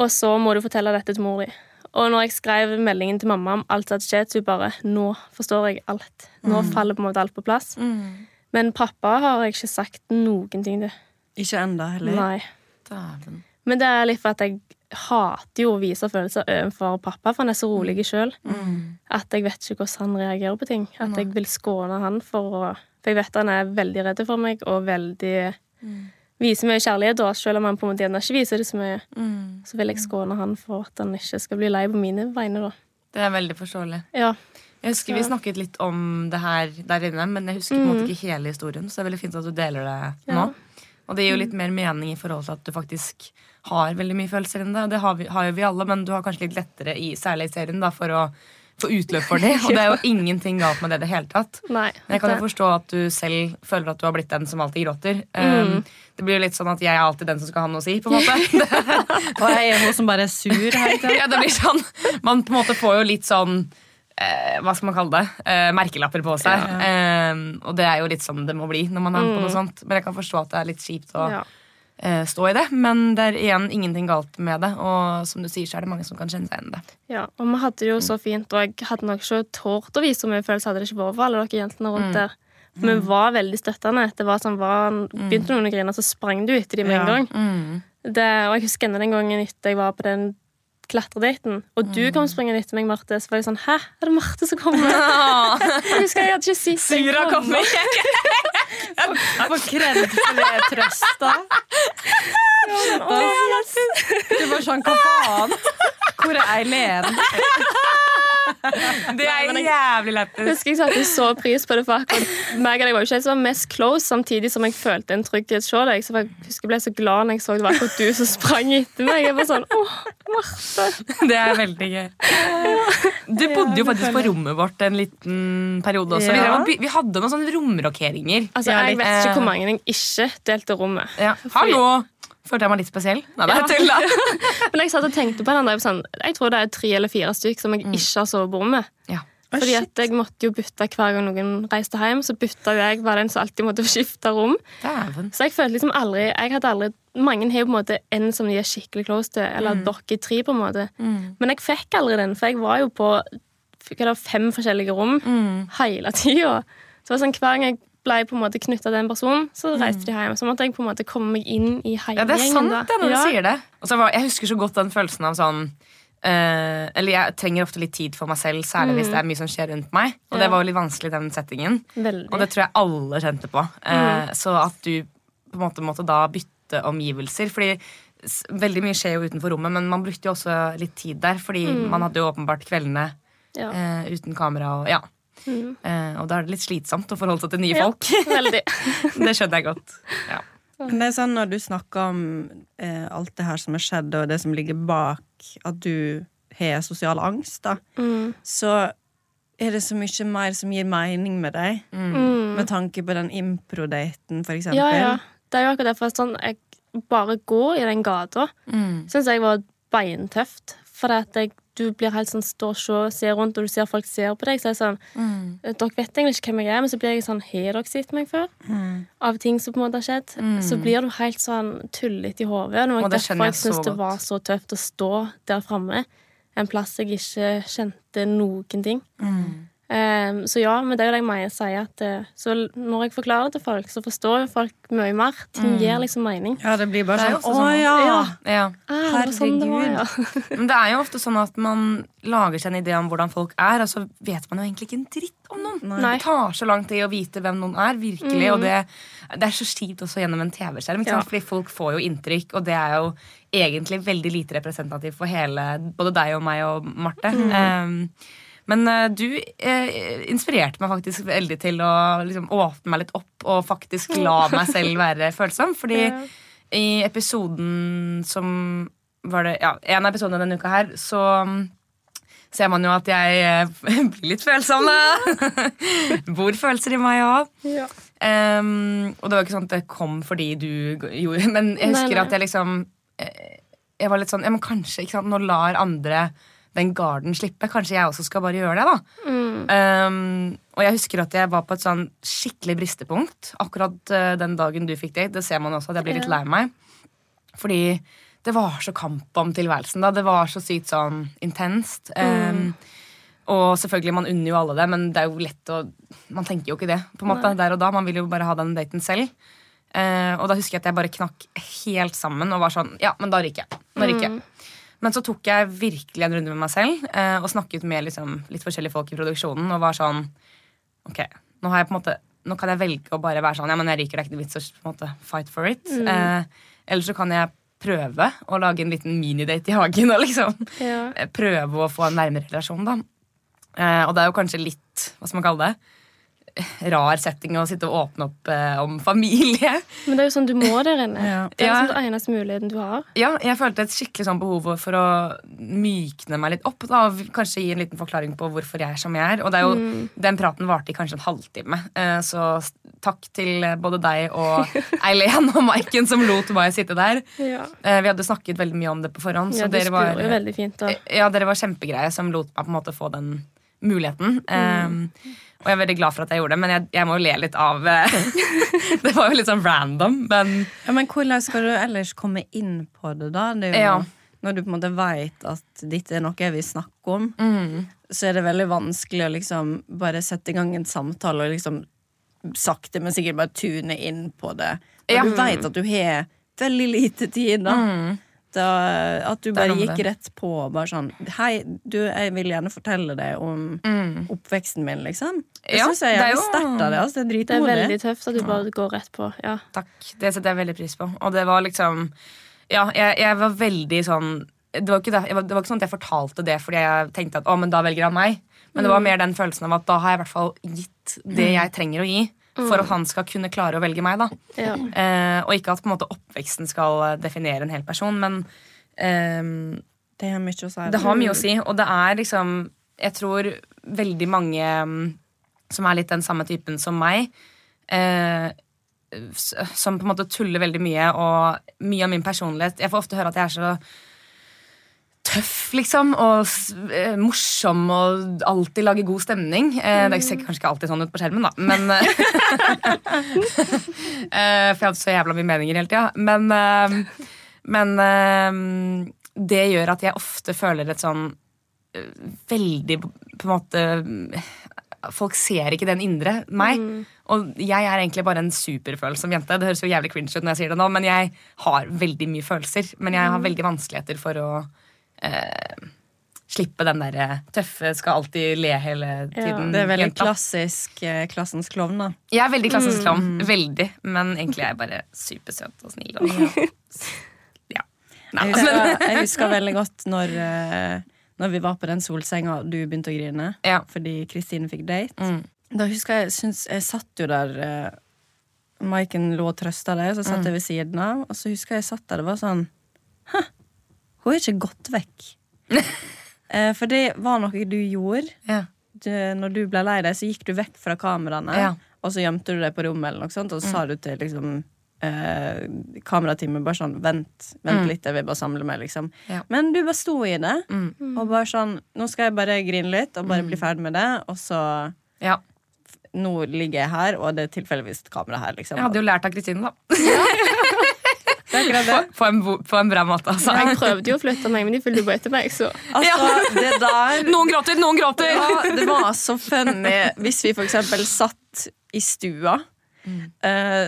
Og så må du fortelle dette til mor di. Og når jeg skrev meldingen til mamma om alt som hadde skjedd, så hun bare Nå forstår jeg alt. Nå faller på en måte alt på plass. Mm. Men pappa har jeg ikke sagt noen ting til. Ikke enda heller. Nei. Daven. Men det er litt for at jeg hater jo å vise følelser overfor pappa, for han er så rolig sjøl Mm. at jeg vet ikke hvordan han reagerer på ting. At jeg vil skåne han for å For jeg vet han er veldig redd for meg og veldig viser mye kjærlighet, da, selv om han på en måte gjerne ikke viser det så mye. Mm. Så vil jeg skåne han for at han ikke skal bli lei på mine vegne, da. Det er veldig forståelig. Ja. Jeg husker Vi snakket litt om det her der inne, men jeg husker på en måte ikke hele historien. Så det er veldig fint at du deler det nå. Ja. Og det gir jo litt mer mening i forhold til at du faktisk har veldig mye følelser inni deg. Det har, vi, har jo vi alle, men du har kanskje litt lettere i særlig i serien da, for å få utløp for det. Og det er jo ingenting galt med det i det hele tatt. Nei. Men jeg kan jo forstå at du selv føler at du har blitt den som alltid gråter. Um, det blir jo litt sånn at jeg er alltid den som skal ha noe å si. på en måte Og jeg er hun som bare er sur ja, det blir sånn Man på en måte får jo litt sånn eh, Hva skal man kalle det? Eh, merkelapper på seg. Eh, og det er jo litt sånn det må bli når man er med på noe sånt. Men jeg kan forstå at det er litt kjipt å ja. Eh, stå i det. Men det er igjen ingenting galt med det. Og som du sier, så er det mange som kan kjenne seg igjen i det. ja. Og vi hadde det jo så fint, og jeg hadde nok ikke tort å vise så mye følelse hadde det ikke vært for alle dere jentene rundt der. For vi var veldig støttende. Det var sånn, var, Begynte noen å grine, så sprang du etter dem med en gang. gang. Det, og jeg husker enda den gangen etter jeg var på den klatredaten, og du kom springende etter meg, Marte, så var jeg sånn Hæ, er det Marte som kommer? jeg husker jeg hadde ikke sett deg komme. For kred for det trøsta. Du var sånn, hva faen? Hvor er Eileen? Det er jævlig lættis. husker jeg satte så pris på det, for meg og deg var jo ikke helt som mest close, samtidig som jeg følte en trygghet hos deg. Så jeg husker jeg ble så glad når jeg så det var akkurat du som sprang etter meg. Jeg var sånn, åh, Marte. Det er veldig gøy. Du bodde jo faktisk på rommet vårt en liten periode også. Vi, Ja. drev vi hadde noen sånne romrokeringer. Altså, jeg vet ikke hvor mange jeg ikke delte rommet. Ja. Hallo! Følte jeg meg litt spesiell? Nei, det er tull, da. Men jeg satt og tenkte på den der, sånn, jeg tror det er tre eller fire stykker som jeg ikke har sovet på rommet. Ja. Fordi at jeg måtte jo bytte hver gang noen reiste hjem, så bytta jeg, var den som alltid måtte skifte rom. Daven. Så jeg følte liksom aldri Jeg hadde aldri Mange har jo på en måte en som de er skikkelig close til, eller dere tre, på en måte. Men jeg fikk aldri den, for jeg var jo på fikk, fem forskjellige rom hele tida. Så det var sånn, hver gang jeg ble jeg på en måte knytta til en person, så reiste de hjem. Så måtte jeg på en måte komme meg inn i hele Ja, det er sant det, når du sier det. Var, jeg husker så godt den følelsen av sånn eh, Eller jeg trenger ofte litt tid for meg selv, særlig hvis det er mye som skjer rundt meg. Og det var jo litt vanskelig, den settingen. Veldig. Og det tror jeg alle kjente på. Eh, Så at du på en måte måtte da bytte omgivelser. Fordi veldig mye skjer jo utenfor rommet, men man brukte jo også litt tid der. Fordi man hadde jo åpenbart kveldene Ja. uh, uten kamera og ja. Eh, og da er det litt slitsomt å forholde seg til nye Ja. folk. Veldig. det skjønner jeg godt. Ja. Men det er sånn når du snakker om eh, alt det her som har skjedd, og det som ligger bak at du har sosial angst, da, Mm. så er det så mye mer som gir mening med deg. Mm. Med tanke på den impro-daten, for eksempel. Ja, ja. Det er jo akkurat derfor sånn jeg bare går i den gata, Mm. syns jeg var beintøft. For at jeg, du blir helt sånn stå og se, se rundt, og du ser folk ser på deg. Så er det sånn Mm. Dere vet egentlig ikke hvem jeg er, men så blir jeg sånn Har dere sett meg før? Mm. Av ting som på en måte har skjedd. Så blir du helt sånn tullete i hodet. Og Og det skjønner jeg så syns det var så tøft å stå der framme. En plass jeg ikke kjente noen ting. Mm. Ehm, så ja, men det er jo det jeg mener sier at uh, Så når jeg forklarer det til folk, så forstår jo folk mye mer. Ting gir liksom mening. Ja, det blir bare Det er sånn Å sånn- ja! Ja. Ja. Ah, det sånn det var, ja. Men det er jo ofte sånn at man lager seg en idé om hvordan folk er, og så vet man jo egentlig ikke en dritt om noen. Nei. Det tar så lang tid å vite hvem noen er, virkelig. Og det, det er så kjipt også gjennom en TV-skjerm? Ja. fordi folk får jo inntrykk, og det er jo egentlig veldig lite representativt for hele både deg og meg og Marte. Um, men eh, du eh, inspirerte meg faktisk veldig til å liksom, åpne meg litt opp og faktisk la meg selv være følsom. Fordi Ja. i episoden som var det, ja, En av episodene denne uka her, så mm, ser man jo at jeg eh, blir litt følsom. da. Bor følelser i meg òg. Ja. Um, og det var ikke sånn at det kom fordi du gjorde Men jeg husker Nei, nei. at jeg liksom eh, Jeg var litt sånn ja, men Kanskje ikke sant, nå lar andre den garden slippe. Kanskje jeg også skal bare gjøre det. da Mm. um, Og jeg husker at jeg var på et sånn skikkelig bristepunkt akkurat uh, den dagen du fikk date. Det ser man også at jeg blir litt lei meg. Fordi det var så kamp om tilværelsen. da Det var så sykt sånn intenst. Um, og selvfølgelig, man unner jo alle det, men det er jo lett å Man tenker jo ikke det på en måte der og da. Man vil jo bare ha den daten selv. Uh, og da husker jeg at jeg bare knakk helt sammen og var sånn Ja, men da ryker jeg. Nå ryker jeg. Men så tok jeg virkelig en runde med meg selv eh, og snakket med liksom, litt forskjellige folk i produksjonen og var sånn Ok, nå måte Nå kan jeg velge å bare være sånn Ja, men jeg ryker, det er ikke noe vits å måte fight for it. Eh, eller så kan jeg prøve å lage en liten minidate i hagen og liksom Ja. prøve å få en nærmere relasjon, da. Eh, og det er jo kanskje litt, hva skal man kalle det, rar setting å sitte og åpne opp eh, om familie. Men det er jo sånn du må der inne. Ja. Det er Ja. liksom den eneste muligheten du har. Ja, jeg følte et skikkelig sånn behov for å mykne meg litt opp. Da, og kanskje gi en liten forklaring på hvorfor jeg er som jeg er. Og det er jo, den praten varte i kanskje en halvtime. Eh, så takk til eh, både deg og Eileen og Maiken som lot meg sitte der. Ja, Eh, vi hadde snakket veldig mye om det på forhånd. ja så du dere var, fint. da. Ja, dere var kjempegreie som lot meg på en måte få den muligheten. Um, og jeg er veldig glad for at jeg gjorde det, men jeg, jeg må jo le litt av eh, Det var jo litt sånn random, men Ja, men hvordan skal du ellers komme inn på det, da? Det jo, Ja. Når du på en måte veit at dette er noe jeg vil snakke om, mm, så er det veldig vanskelig å liksom bare sette i gang en samtale og liksom sakte, men sikkert bare tune inn på det. Og Ja. du veit at du har veldig lite tid, da. mm, da at du bare gikk det. rett på bare sånn Hei, du, jeg vil gjerne fortelle deg om mm. oppveksten min, liksom. Det Ja, syns jeg er er jævlig sterkt av det. Altså, det er Det er veldig tøft at du bare går rett på. Ja. Takk. Det setter jeg veldig pris på. Og det var liksom Ja, jeg, jeg var veldig sånn det var, ikke det, det var ikke sånn at jeg fortalte det fordi jeg tenkte at å, men da velger han meg. Men det var mer den følelsen av at da har jeg i hvert fall gitt det jeg trenger å gi. For at han skal kunne klare å velge meg. da Ja. eh, Og ikke at på en måte oppveksten skal eh, definere en hel person, men eh, Det har mye å si. det har mye å si, og det er liksom Jeg tror veldig mange mm, som er litt den samme typen som meg, eh, som på en måte tuller veldig mye, og mye av min personlighet Jeg får ofte høre at jeg er så tøff, liksom, og eh, morsom og alltid lager god stemning. Eh, det ser kanskje ikke alltid sånn ut på skjermen, da, men eh, eh, For jeg hadde så jævla mye meninger hele tida. Men, eh, men eh, det gjør at jeg ofte føler et sånn veldig på en måte Folk ser ikke den indre meg. Og jeg er egentlig bare en superfølsom jente. Det høres jo jævlig cringe ut når jeg sier det nå, men jeg har veldig mye følelser. Men jeg har veldig vanskeligheter for å eh, slippe den derre tøffe, skal alltid le hele tiden. Det er veldig jenta. klassisk eh, klassens klovn, da. Jeg er veldig klassisk klovn. Veldig. Men egentlig er jeg bare supersøt og snill. Og, ja. Nei, Jeg husker, jeg husker veldig godt når, eh, når vi var på den solsenga og du begynte å grine Ja. fordi Kristine fikk date. Mm. Da husker jeg, synes, jeg satt jo der eh, Maiken lå og trøsta deg, så Mm. satt jeg ved siden av. Og så husker jeg jeg satt der det var sånn Hæ, hun er ikke gått vekk. eh, for det var noe du gjorde. ja. Du, når du ble lei deg, så gikk du vekk fra kameraene, Ja. og så gjemte du deg på rommet, eller noe sånt, og så sa du til liksom eh, kamerateamet bare sånn Vent, vent litt, jeg vil bare samle meg, liksom. Ja. Men du bare sto i det, Mm. og bare sånn Nå skal jeg bare grine litt, og bare bli ferdig med det, og så ja. Nå ligger jeg her, og det er tilfeldigvis kamera her, liksom. Jeg hadde jo lært av Kristine, da. Det er det. På, på, en, på en bra måte, altså. Jeg prøvde jo å flytte meg, men de fulgte jo bare etter meg, så Altså, det der Noen gråter, noen gråter! Ja, det var så funny hvis vi for eksempel satt i stua. Mm.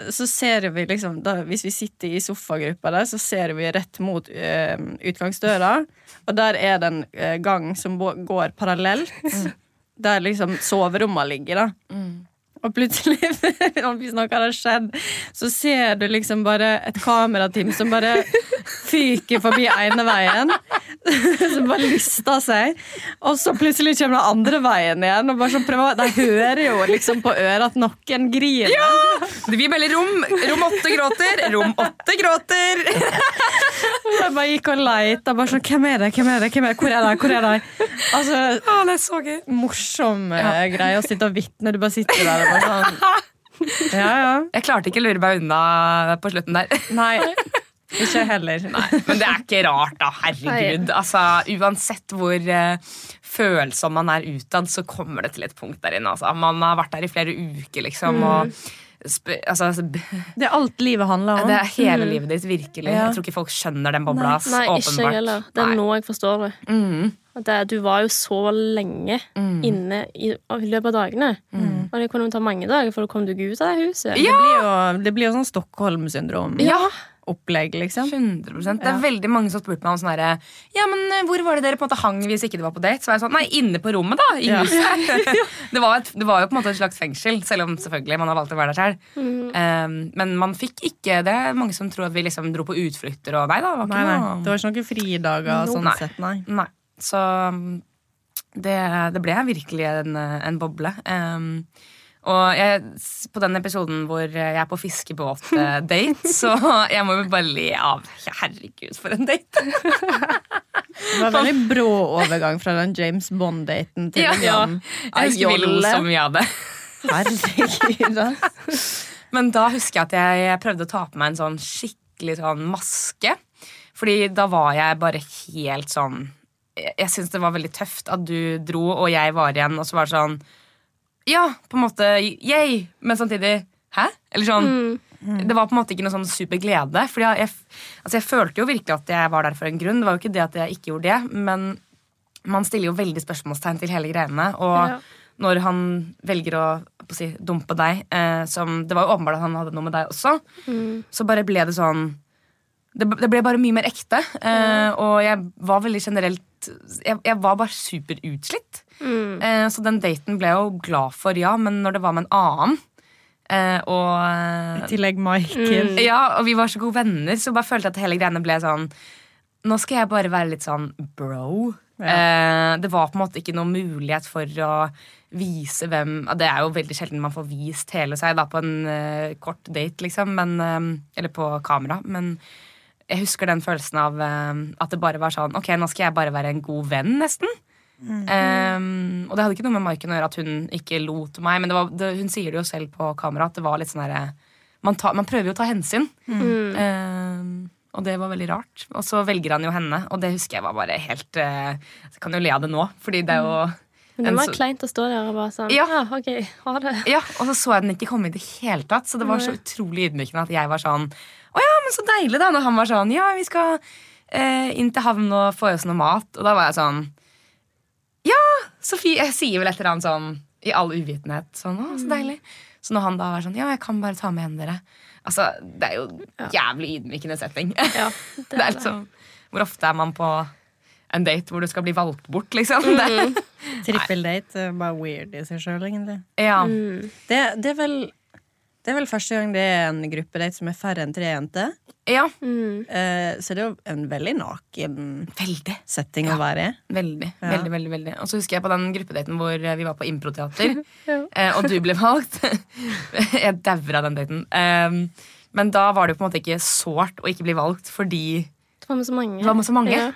så ser vi liksom da, Hvis vi sitter i sofagruppa der, så ser vi rett mot uh, utgangsdøra. Og der er det en uh, gang som går parallelt. Der liksom soverommene ligger. da Og plutselig, hvis noe har skjedd, så ser du liksom bare et kamerateam som bare fyker forbi ene veien. Som bare lister seg. Og så plutselig kommer den andre veien igjen. Og bare så prøver, De hører jo liksom på øret at noen griner. Ja! Vi melder rom. Rom åtte gråter. Rom åtte gråter. Jeg bare gikk og leita. Bare sånn, hvem er det? Hvem er det? Hvem er det? Hvor er de? Hvor er de? Altså, ah, det er så gøy. morsom ja. greie å sitte og vitne. Du bare sitter der og bare sånn Ja, ja. Jeg klarte ikke å lure meg unna på slutten der. Nei. Ikke heller. Men det er ikke rart, da. Herregud. Altså, uansett hvor eh, følsom man er utad, så kommer det til et punkt der inne. Altså. Man har vært der i flere uker, liksom. Og sp altså, sp- Det er alt livet handler om. det er hele livet ditt, virkelig. Ja. Jeg tror ikke folk skjønner den bobla. Nei, Nei, ikke jeg heller. Det er Nei. nå jeg forstår det. Mhm. Det, du var jo så lenge inne i, i løpet av dagene. Og det kunne ta mange dager før du kom deg ut av det huset. Det blir jo, det blir jo sånn Stockholm-syndrom-opplegg, Ja, liksom. 100% Det er veldig mange som har spurt meg om sånn herre Ja, men eh, hvor var det dere på en måte hang hvis ikke det var på date? Så var jeg sånn Nei, inne på rommet, da. I Ja. huset. det, var et, det var jo på en måte et slags fengsel, selv om selvfølgelig man har valgt å være der selv. Um, men man fikk ikke Det mange som tror at vi liksom dro på utflukter og Nei da, det var Nei, ikke nei. noe Det var ikke noen fridager sånn Nei. sett, nei. Nei. Så um, det, det ble virkelig en, en boble. Um, og jeg, på den episoden hvor jeg er på fiskebåt-date, så jeg må jo bare le av Herregud, for en date! Det var veldig brå overgang fra den James Bond-daten til Ja, en ja. Jeg husker vi mye. Herregud, ass. Men da husker jeg at jeg prøvde å ta på meg en sånn skikkelig sånn maske. Fordi da var jeg bare helt sånn Jeg, syns det var veldig tøft at du dro, og jeg var igjen, og så var det sånn Ja, på en måte yay, men samtidig Hæ? Eller sånn Det var på en måte ikke noe sånn super glede. For jeg, jeg, altså jeg følte jo virkelig at jeg var der for en grunn. Det var jo ikke det at jeg ikke gjorde det, men man stiller jo veldig spørsmålstegn til hele greiene. Og Ja. når han velger å, på å si, dumpe deg, eh, som Det var jo åpenbart at han hadde noe med deg også, så bare ble det sånn det, det ble bare mye mer ekte. Eh, og jeg var veldig generelt Jeg, jeg var bare superutslitt. Eh, så den daten ble jeg jo glad for, ja, men når det var med en annen eh, og I tillegg Michael. ja, og vi var så gode venner, så bare følte jeg at hele greiene ble sånn nå skal jeg bare være litt sånn bro. Eh, det var på en måte ikke noen mulighet for å vise hvem Det er jo veldig sjelden man får vist hele seg da på en eh, kort date, liksom. Men, eh, eller på kamera. Men jeg husker den følelsen av eh, at det bare var sånn Ok, nå skal jeg bare være en god venn, nesten. Eh, og det hadde ikke noe med Maiken å gjøre at hun ikke lot meg, men det var, det, hun sier det jo selv på kamera at det var litt sånn herre man, man prøver jo å ta hensyn. Eh, og det var veldig rart. Og så velger han jo henne, og det husker jeg var bare helt uh, Jeg kan jo le av det nå, fordi det er jo Men det var så- kleint å stå der og bare sånn Ja. Ja, ok, ha det. Ja, Og så så jeg den ikke komme i det hele tatt, så det var så utrolig ydmykende at jeg var sånn Å ja, men så deilig, da. Når han var sånn Ja, vi skal eh, inn til havn og få i oss noe mat. Og da var jeg sånn Ja, Sofie Jeg sier vel et eller annet sånn i all uvitenhet. Sånn, å, så deilig. Så når han da var sånn Ja, jeg kan bare ta med hendene dere. Altså, det er jo jævlig ydmykende setting. Ja, det er liksom Hvor ofte er man på en date hvor du skal bli valgt bort, liksom? Det, Trippeldate er bare weird i seg sjøl, egentlig. ja. Det, det, er vel, det er vel første gang det er en gruppedate som er færre enn tre jenter. ja. Mm. Eh, så det er jo en veldig naken Veldig. setting å være i. Veldig, Ja. veldig, veldig, veldig. Og så husker jeg på den gruppedaten hvor eh, vi var på improteater, Ja. eh, og du ble valgt. jeg dauer av den daten. Um, men da var det jo på en måte ikke sårt å ikke bli valgt, fordi Det var med så mange. det var med så mange. Ja.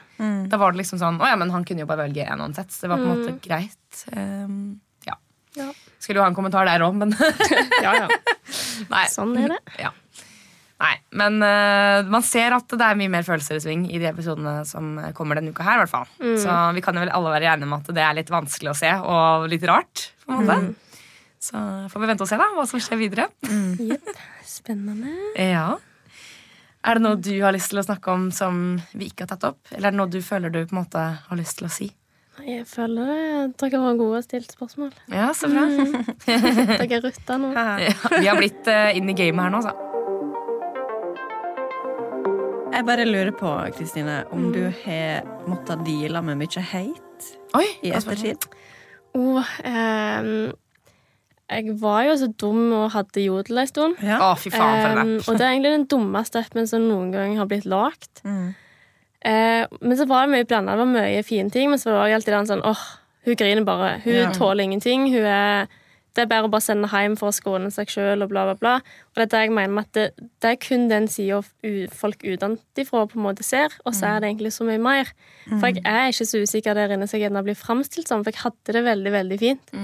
Da var det liksom sånn Å ja, men han kunne jo bare velge én uansett. Så det var på en måte Mm. greit. Um, ja. Ja. Skulle jo ha en kommentar der òg, men ja, ja. nei. Sånn er det. Ja. Nei, men uh, man ser at det er mye mer følelser i sving i de episodene som kommer denne uka her. i hvert fall. Mm. Så vi kan jo vel alle være enige om at det er litt vanskelig å se og litt rart. på en måte. Mm. Så får vi vente og se da, hva som skjer videre. Jepp. Spennende. Ja. Er det noe du har lyst til å snakke om som vi ikke har tatt opp? Eller er det noe du føler du på en måte har lyst til å si? Jeg føler det. dere var gode og stilt spørsmål. Ja, så bra. Dere er rutta nå. Ja, vi har blitt uh, inn i gamet her nå, så. Jeg bare lurer på, Kristine, om du har måttet deale med mye hate Oi, i ettertid? Og ehm, jeg var jo så dum og hadde jodel en stund. Ja. Å, fy faen for det Ehm, og det er egentlig den dummeste appen som noen gang har blitt lagd. Mm. Eh, men så var det mye blanda. Det var mye fine ting, men så var det alltid den sånn åh, hun griner bare. Hun Ja. tåler ingenting. Hun er, det er bare å bare sende hjem for å skåne seg sjøl og bla, bla, bla. Og det er det jeg mener med at det, det er kun den sida folk utenfra på en måte ser, og så er det egentlig så mye mer. For jeg er ikke så usikker der inne som jeg gjerne blir framstilt som, for jeg hadde det veldig, veldig fint.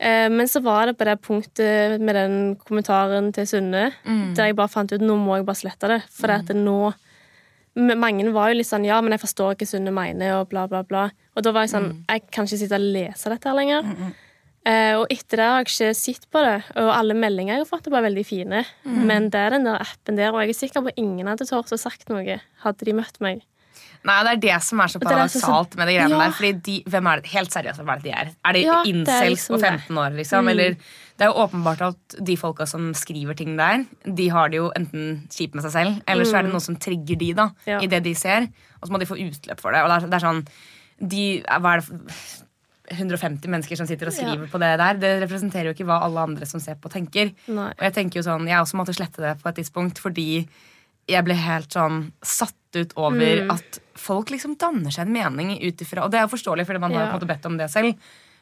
Eh, men så var det på det punktet med den kommentaren til Sunne, der jeg bare fant ut nå må jeg bare slette det. For det at det nå Mange var jo litt sånn ja, men jeg forstår hva Sunne mener, og bla, bla, bla. Og da var jeg sånn Jeg kan ikke sitte og lese dette her lenger. Eh, og etter det har jeg ikke sett på det, og alle meldinger jeg har fått, er bare veldig fine. Men det er den der appen der, og jeg er sikker på at ingen hadde tort å sagt noe hadde de møtt meg. Nei, det er det som er så det det paradoksalt med de greiene Ja. der. Fordi de, hvem er det, Helt seriøst, hvem er det de er? Er de Ja, det incels liksom på 15 år, liksom? Eller det er jo åpenbart at de folka som skriver ting der, de har det jo enten kjipt med seg selv, eller så er det noe som trigger de da, Ja. i det de ser, og så må de få utløp for det. Og det er, det er sånn de, Hva er det for 150 mennesker som sitter og skriver Ja. på det der. Det representerer jo ikke hva alle andre som ser på, tenker. Nei. Og jeg tenker jo sånn, jeg også måtte slette det på et tidspunkt fordi jeg ble helt sånn satt ut over Mm. at folk liksom danner seg en mening ut ifra Og det er jo forståelig, fordi man har jo på en måte bedt om det selv.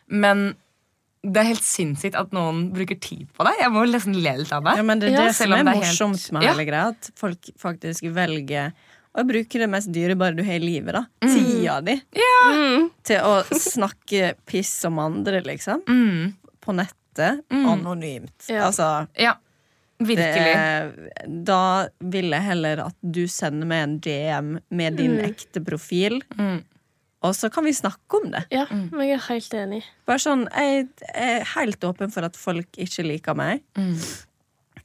Men det er helt sinnssykt at noen bruker tid på det. Jeg må nesten le litt av det. Ja, men det er Ja, det som selv om er det er morsomt med Ja. hele greia. At folk faktisk velger å bruke det mest dyrebare du har i livet. da Mm. Tida di. Mm. Til å snakke piss om andre, liksom. Mm. På nettet. Anonymt. Ja. Altså Ja, det, virkelig. Da vil jeg heller at du sender meg en DM med din ekte profil, Mm. Og så kan vi snakke om det. Ja, men jeg er helt enig. Bare sånn, Jeg er helt åpen for at folk ikke liker meg. Mm.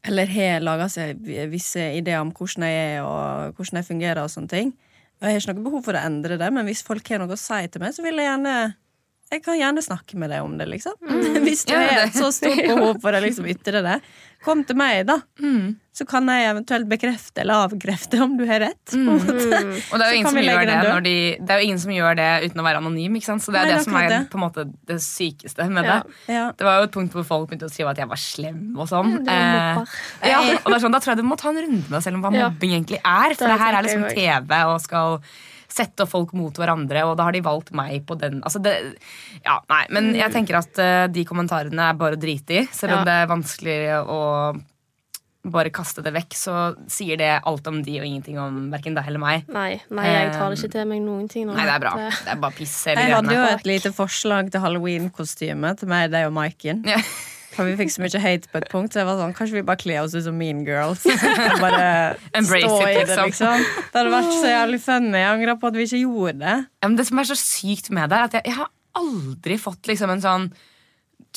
Eller har laga seg visse ideer om hvordan jeg er og hvordan jeg fungerer. og sånne ting Og Jeg har ikke noe behov for å endre det, men hvis folk har noe å si til meg, så vil jeg gjerne jeg kan gjerne snakke med deg om det, liksom. Hvis du Ja, har et så stort behov for å liksom ytre det, kom til meg, da. Mm. Så kan jeg eventuelt bekrefte eller avkrefte om du har rett. Mm. måte. Og det er, jo ingen som gjør det når de, det er jo ingen som gjør det uten å være anonym. ikke sant? Så det er Nei, det som er det. på en måte det sykeste med Ja. det. Ja. Det var jo et punkt hvor folk begynte å skrive at jeg var slem og sånn. Var Eh, ja, og det er sånn, Da tror jeg du må ta en runde med deg selv om hva Ja. mobbing egentlig er. For Det det her er liksom TV og skal sette folk mot hverandre, og da har de valgt meg på den. Altså det, ja, nei, Men jeg tenker at eh, de kommentarene er bare å drite i. Selv om Ja. det er vanskelig å bare kaste det vekk, så sier det alt om de og ingenting om verken deg eller meg. Nei, nei, jeg tar det ikke til meg noen ting nå. Nei, det er bra. Det er bare piss hele Jeg hadde jo et lite forslag til halloween-kostyme til meg, deg og Maiken. Ja. For vi fikk så mye hate på et punkt, så jeg var sånn, kanskje vi bare kler oss ut som mean girls. Bare Embrace stå it, i det, liksom. liksom. Det hadde vært så jævlig funny. Jeg angrer på at vi ikke gjorde det. Ja, men det som er så sykt med det, er at jeg, jeg har aldri fått liksom en sånn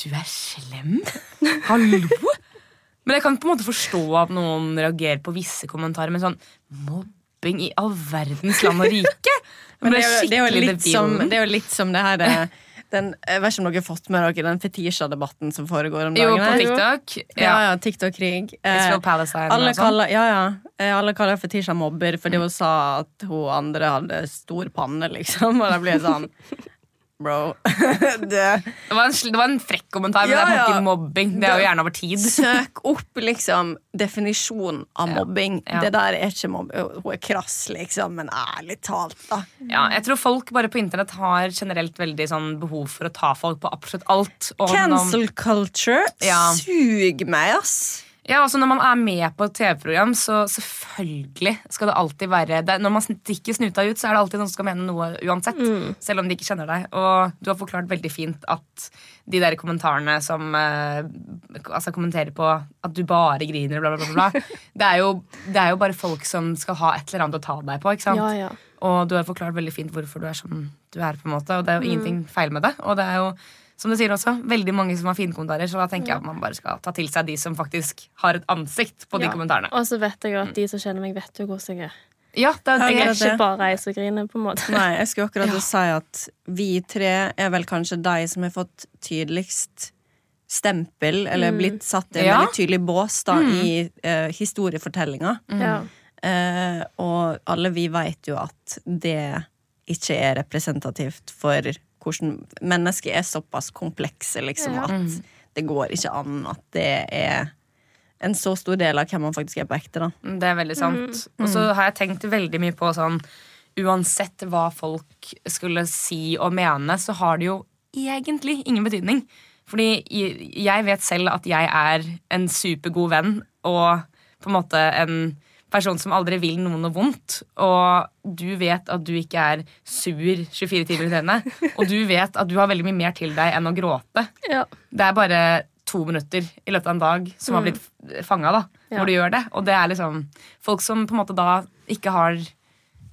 Du er slem? Hallo? Men jeg kan på en måte forstå at noen reagerer på visse kommentarer, men sånn mobbing i all verdens land og rike? Men det er, jo, det, er som, det er jo litt som det her eh, den, Jeg vet ikke om dere har fått med dere den fetisja-debatten som foregår om dagen? Jo, på? TikTok. Ja, Ja. ja, TikTok-krig. Eh, Israel Palestine alle og sånn. kaller, ja, ja. Eh, alle kaller fetisja mobber fordi hun sa at hun andre hadde stor panne, liksom. Og da blir jeg sånn Bro. det, Det var, en, det var en frekk kommentar, men Ja, det er ikke mobbing. Det er jo gjerne over tid. søk opp liksom definisjonen av mobbing. ja. Det der er ikke mobbing. Hun er krass, liksom, men ærlig talt, da. Ja, jeg tror folk bare på internett har generelt veldig sånn behov for å ta folk på absolutt alt. Cancel culture Ja. suger meg, ass. Ja, altså Når man er med på et TV-program, så selvfølgelig skal det alltid være det. Når man stikker snuta ut, så er det alltid noen som skal mene noe uansett. Selv om de ikke kjenner deg. Og du har forklart veldig fint at de der kommentarene som eh, altså kommenterer på at du bare griner, bla, bla, bla, bla. Det er, jo, det er jo bare folk som skal ha et eller annet å ta deg på. ikke sant? Ja, ja. Og du har forklart veldig fint hvorfor du er som du er. på en måte Og det er jo ingenting feil med det. Og det er jo, som du sier også, veldig mange som har fine kommentarer. Så da tenker jeg at man bare skal ta til seg de som faktisk har et ansikt på de Ja. kommentarene. Og så vet jeg jo at de som kjenner meg, vet jo hvordan jeg er. Ja, det er det. Jeg er ikke bare ei som griner, på en måte. Nei, jeg skulle akkurat si at vi tre er vel kanskje de som har fått tydeligst stempel, eller blitt satt i en Ja. veldig tydelig bås da, i uh, historiefortellinga. Ja. Uh, og alle vi vet jo at det ikke er representativt for hvordan Mennesker er såpass komplekse, liksom, Ja. at det går ikke an at det er en så stor del av hvem man faktisk er på ekte, da. Det er veldig sant. Og så har jeg tenkt veldig mye på sånn Uansett hva folk skulle si og mene, så har det jo egentlig ingen betydning. Fordi jeg- jeg vet selv at jeg er en supergod venn og på en måte en person som aldri vil noen noe vondt. Og du vet at du ikke er sur 24 timer i døgnet. Og du vet at du har veldig mye mer til deg enn å gråte. Ja. Det er bare to minutter i løpet av en dag som har blitt fanga, da. Ja. når du gjør det. Og det er liksom folk som på en måte da ikke har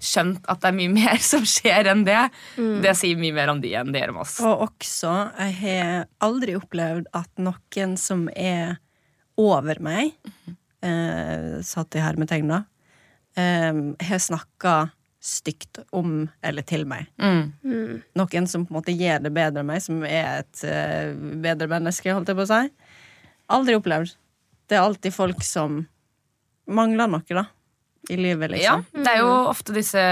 skjønt at det er mye mer som skjer enn det. Det sier mye mer om de enn det gjør om oss. Og også, jeg har aldri opplevd at noen som er over meg, eh, satt i hermetegn da, eh, har snakka stygt om eller til meg. Mm. Noen som på en måte gjør det bedre enn meg, som er et eh, bedre menneske, holdt jeg på å si. Aldri opplevd. Det er alltid folk som mangler noe, da. I livet, Ja, liksom. det er jo ofte disse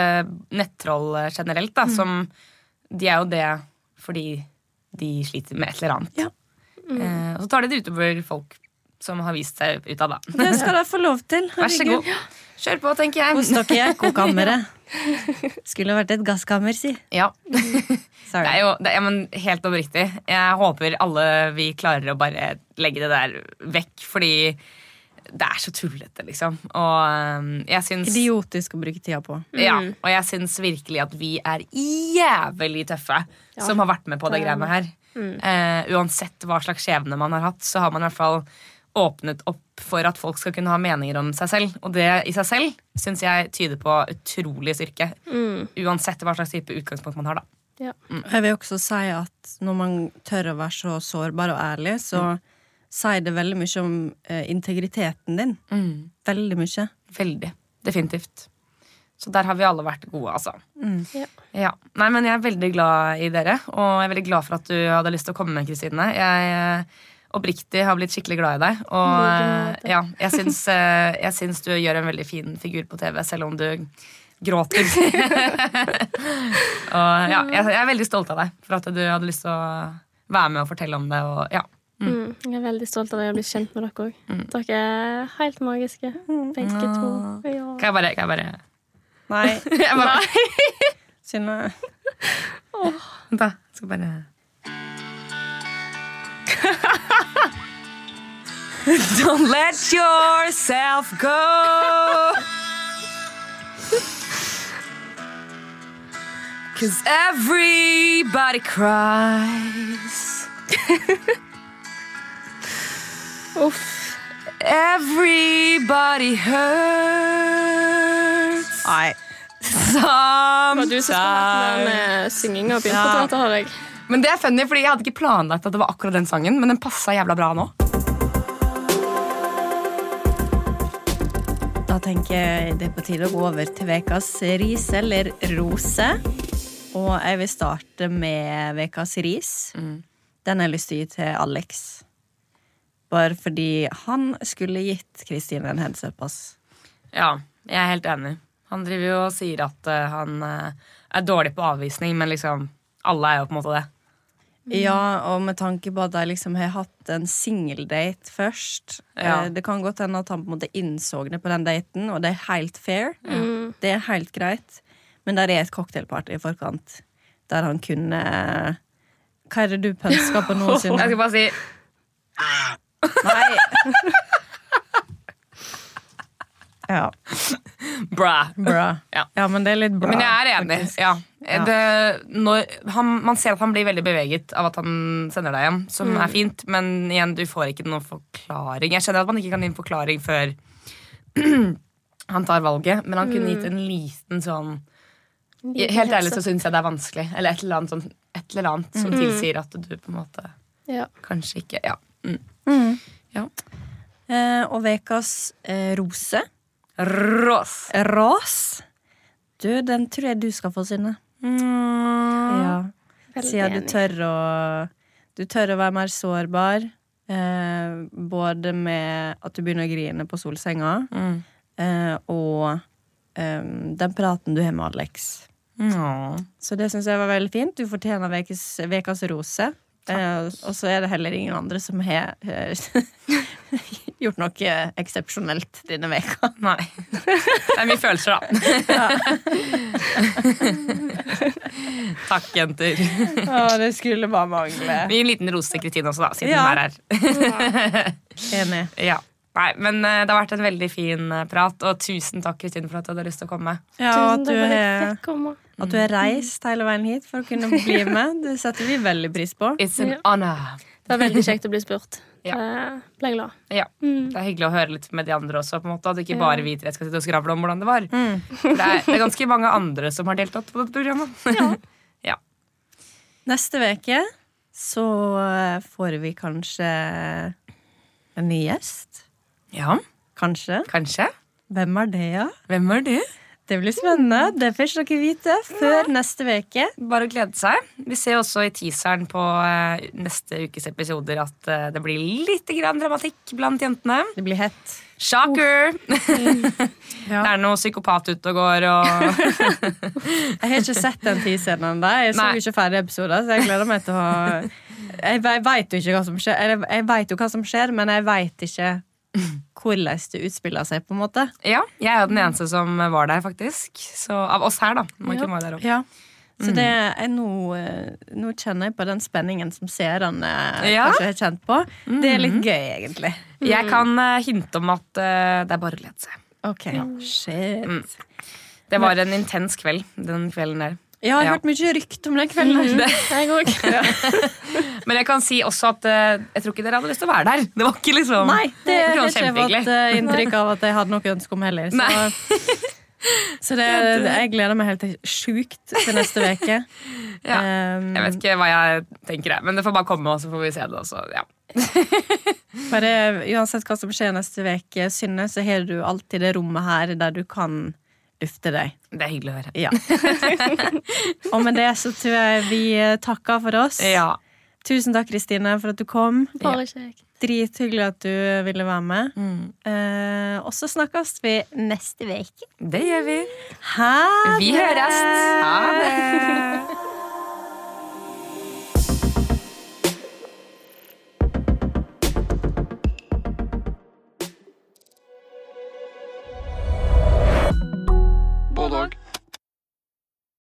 nettroll generelt, da, som De er jo det fordi de sliter med et eller annet. Ja. Eh, og så tar de det utover folk som har vist seg ut av det. Det skal dere få lov til. Vær så god. Kjør på, tenker jeg. Hos dere er ekkokammeret. Skulle vært et gasskammer, si. Ja. Sorry. Det er jo det er, men helt oppriktig. Jeg håper alle vi klarer å bare legge det der vekk, fordi det er så tullete, liksom. Og jeg syns Idiotisk å bruke tida på. ja, Og jeg syns virkelig at vi er jævlig tøffe som har vært med på det det greiene her. Eh, uansett hva slags skjebne man har hatt, så har man i hvert fall åpnet opp for at folk skal kunne ha meninger om seg selv. Og det i seg selv syns jeg tyder på utrolig styrke. Uansett hva slags type utgangspunkt man har, da. Ja. Jeg vil også si at når man tør å være så sårbar og ærlig, så sier det veldig mye om eh, integriteten din. Veldig mye. Veldig. Definitivt. Så der har vi alle vært gode, altså. Ja. Ja. Nei, men jeg er veldig glad i dere, og jeg er veldig glad for at du hadde lyst til å komme med, Kristine. Jeg eh, oppriktig har blitt skikkelig glad i deg. Og eh, ja, jeg syns, eh, jeg syns du gjør en veldig fin figur på TV, selv om du gråter. og ja, jeg, jeg er veldig stolt av deg for at du hadde lyst til å være med og fortelle om det. Og, ja. Mm. Jeg er veldig stolt av deg og bli kjent med dere òg. Dere er helt magiske, begge to. Ja. Kan jeg bare, kan jeg bare Nei. jeg bare, Synne. Vent da, jeg skal bare Don't let yourself go Cause everybody cries Uff. Everybody hurts Nei. Det var du som startet med den synginga og begynte Ja. på dette, har jeg. Men det er funny, fordi jeg hadde ikke planlagt at det var akkurat den sangen, men den passa jævla bra nå. Da tenker jeg det er på tide å gå over til ukas ris eller rose. Og jeg vil starte med ukas ris. Den har jeg lyst til å gi til Alex. Bare fordi han skulle gitt Kristine en heads up. ass. Ja, jeg er helt enig. Han driver jo og sier at eh, han eh, er dårlig på avvisning, men liksom alle er jo på en måte det. Ja, og med tanke på at jeg liksom har hatt en singeldate først. Ja. eh, Det kan godt hende at han på en måte innså det på den daten, og det er helt fair. Det er helt greit. Men der er et cocktailparty i forkant der han kunne Hva er det du pønsker på nå, Jeg skal bare si Nei. Ja, bra. bra. Ja. Ja, men det er litt bra. Men jeg er enig. Ja. Det, når, han, man ser at han blir veldig beveget av at han sender deg hjem, som er fint, men igjen, du får ikke noen forklaring. Jeg skjønner at man ikke kan gi en forklaring før han tar valget, men han kunne gitt en liten sånn Helt ærlig så syns jeg det er vanskelig. Eller et eller annet, sånn, et eller annet som tilsier at du på en måte Ja. kanskje ikke Ja. Mm. ja. Eh, og ukas eh, rose. Rås. Rås? Du, den tror jeg du skal få, Synne. Ja. Siden du tør å Du tør å være mer sårbar. Eh, både med at du begynner å grine på solsenga, Mm. eh, og eh, den praten du har med Alex. Mm. Så det syns jeg var veldig fint. Du fortjener vekas rose. Eh, og så er det heller ingen andre som har eh, gjort noe eksepsjonelt denne veka. Nei. Det er mye følelser, da. Takk, jenter. Å, det skulle bare mangle. Vi gir en liten rose til Kristine også, da, siden Ja. hun er her. Enig. Ja. Nei, men eh, det har vært en veldig fin prat, og tusen takk Kristine, for at du hadde lyst til å komme. Ja, Tusen takk for at jeg fikk komme. At du har reist hele veien hit for å kunne bli med. Det setter vi veldig pris på. It's an Ja. honor. Det var veldig kjekt å bli spurt. Ja. Ble glad. Ja. Mm. Det er hyggelig å høre litt med de andre også, på en måte, at ikke Ja. bare vi tre skal sitte og skravle om hvordan det var. Mm. det er, det er ganske mange andre som har deltatt på dette programmet. Ja. Neste uke så får vi kanskje en ny gjest. ja, Kanskje. kanskje. Hvem er det, ja? Hvem er det? Det blir spennende. Det får dere vite før neste uke. Bare å glede seg. Vi ser også i teaseren på eh, neste ukes episoder at eh, det blir litt dramatikk blant jentene. Det blir hett. Shocker! Ja. Det er noe psykopat ute og går og Jeg har ikke sett den teaseren ennå. Jeg så jo ikke ferdig episoder, så jeg gleder meg til å Jeg, veit jo ikke hva som skjer. Eller jeg vet jo hva som skjer, men jeg veit ikke hvordan det utspiller seg, på en måte. Ja, jeg er den eneste som var der, faktisk. Så Av oss her, da. Maiken var jo der også. Ja. Mm. Så det er nå, eh, nå kjenner jeg på den spenningen som seerne Ja. Mm. kanskje har kjent på. Det er litt gøy, egentlig. Jeg kan eh, hinte om at eh, det er bare å glede seg. Ok, shit. Mm. Det var en intens kveld den kvelden der. Ja, jeg har Ja. hørt mye rykte om den kvelden. Òg. men jeg kan si også at uh, jeg tror ikke dere hadde lyst til å være der. Det var ikke liksom Nei, det har ikke jeg kjempehyggelig. fått eh, inntrykk av at jeg hadde noe ønske om heller. Så, så det, det, jeg gleder meg helt sjukt til neste uke. Ja. Um, Jeg vet ikke hva jeg tenker, jeg. Men det får bare komme, og så får vi se det. Også. Ja. Bare, uansett hva som skjer neste uke, Synne, så har du alltid det rommet her der du kan lufte deg. Det er hyggelig å høre. Ja. Og med det så tror jeg vi takker for oss. Ja. Tusen takk, Kristine, for at du kom. Bare kjekt. Drithyggelig at du ville være med. Mm. Eh, og så snakkes vi neste uke. Det gjør vi. Ha Vi høres. Ha det.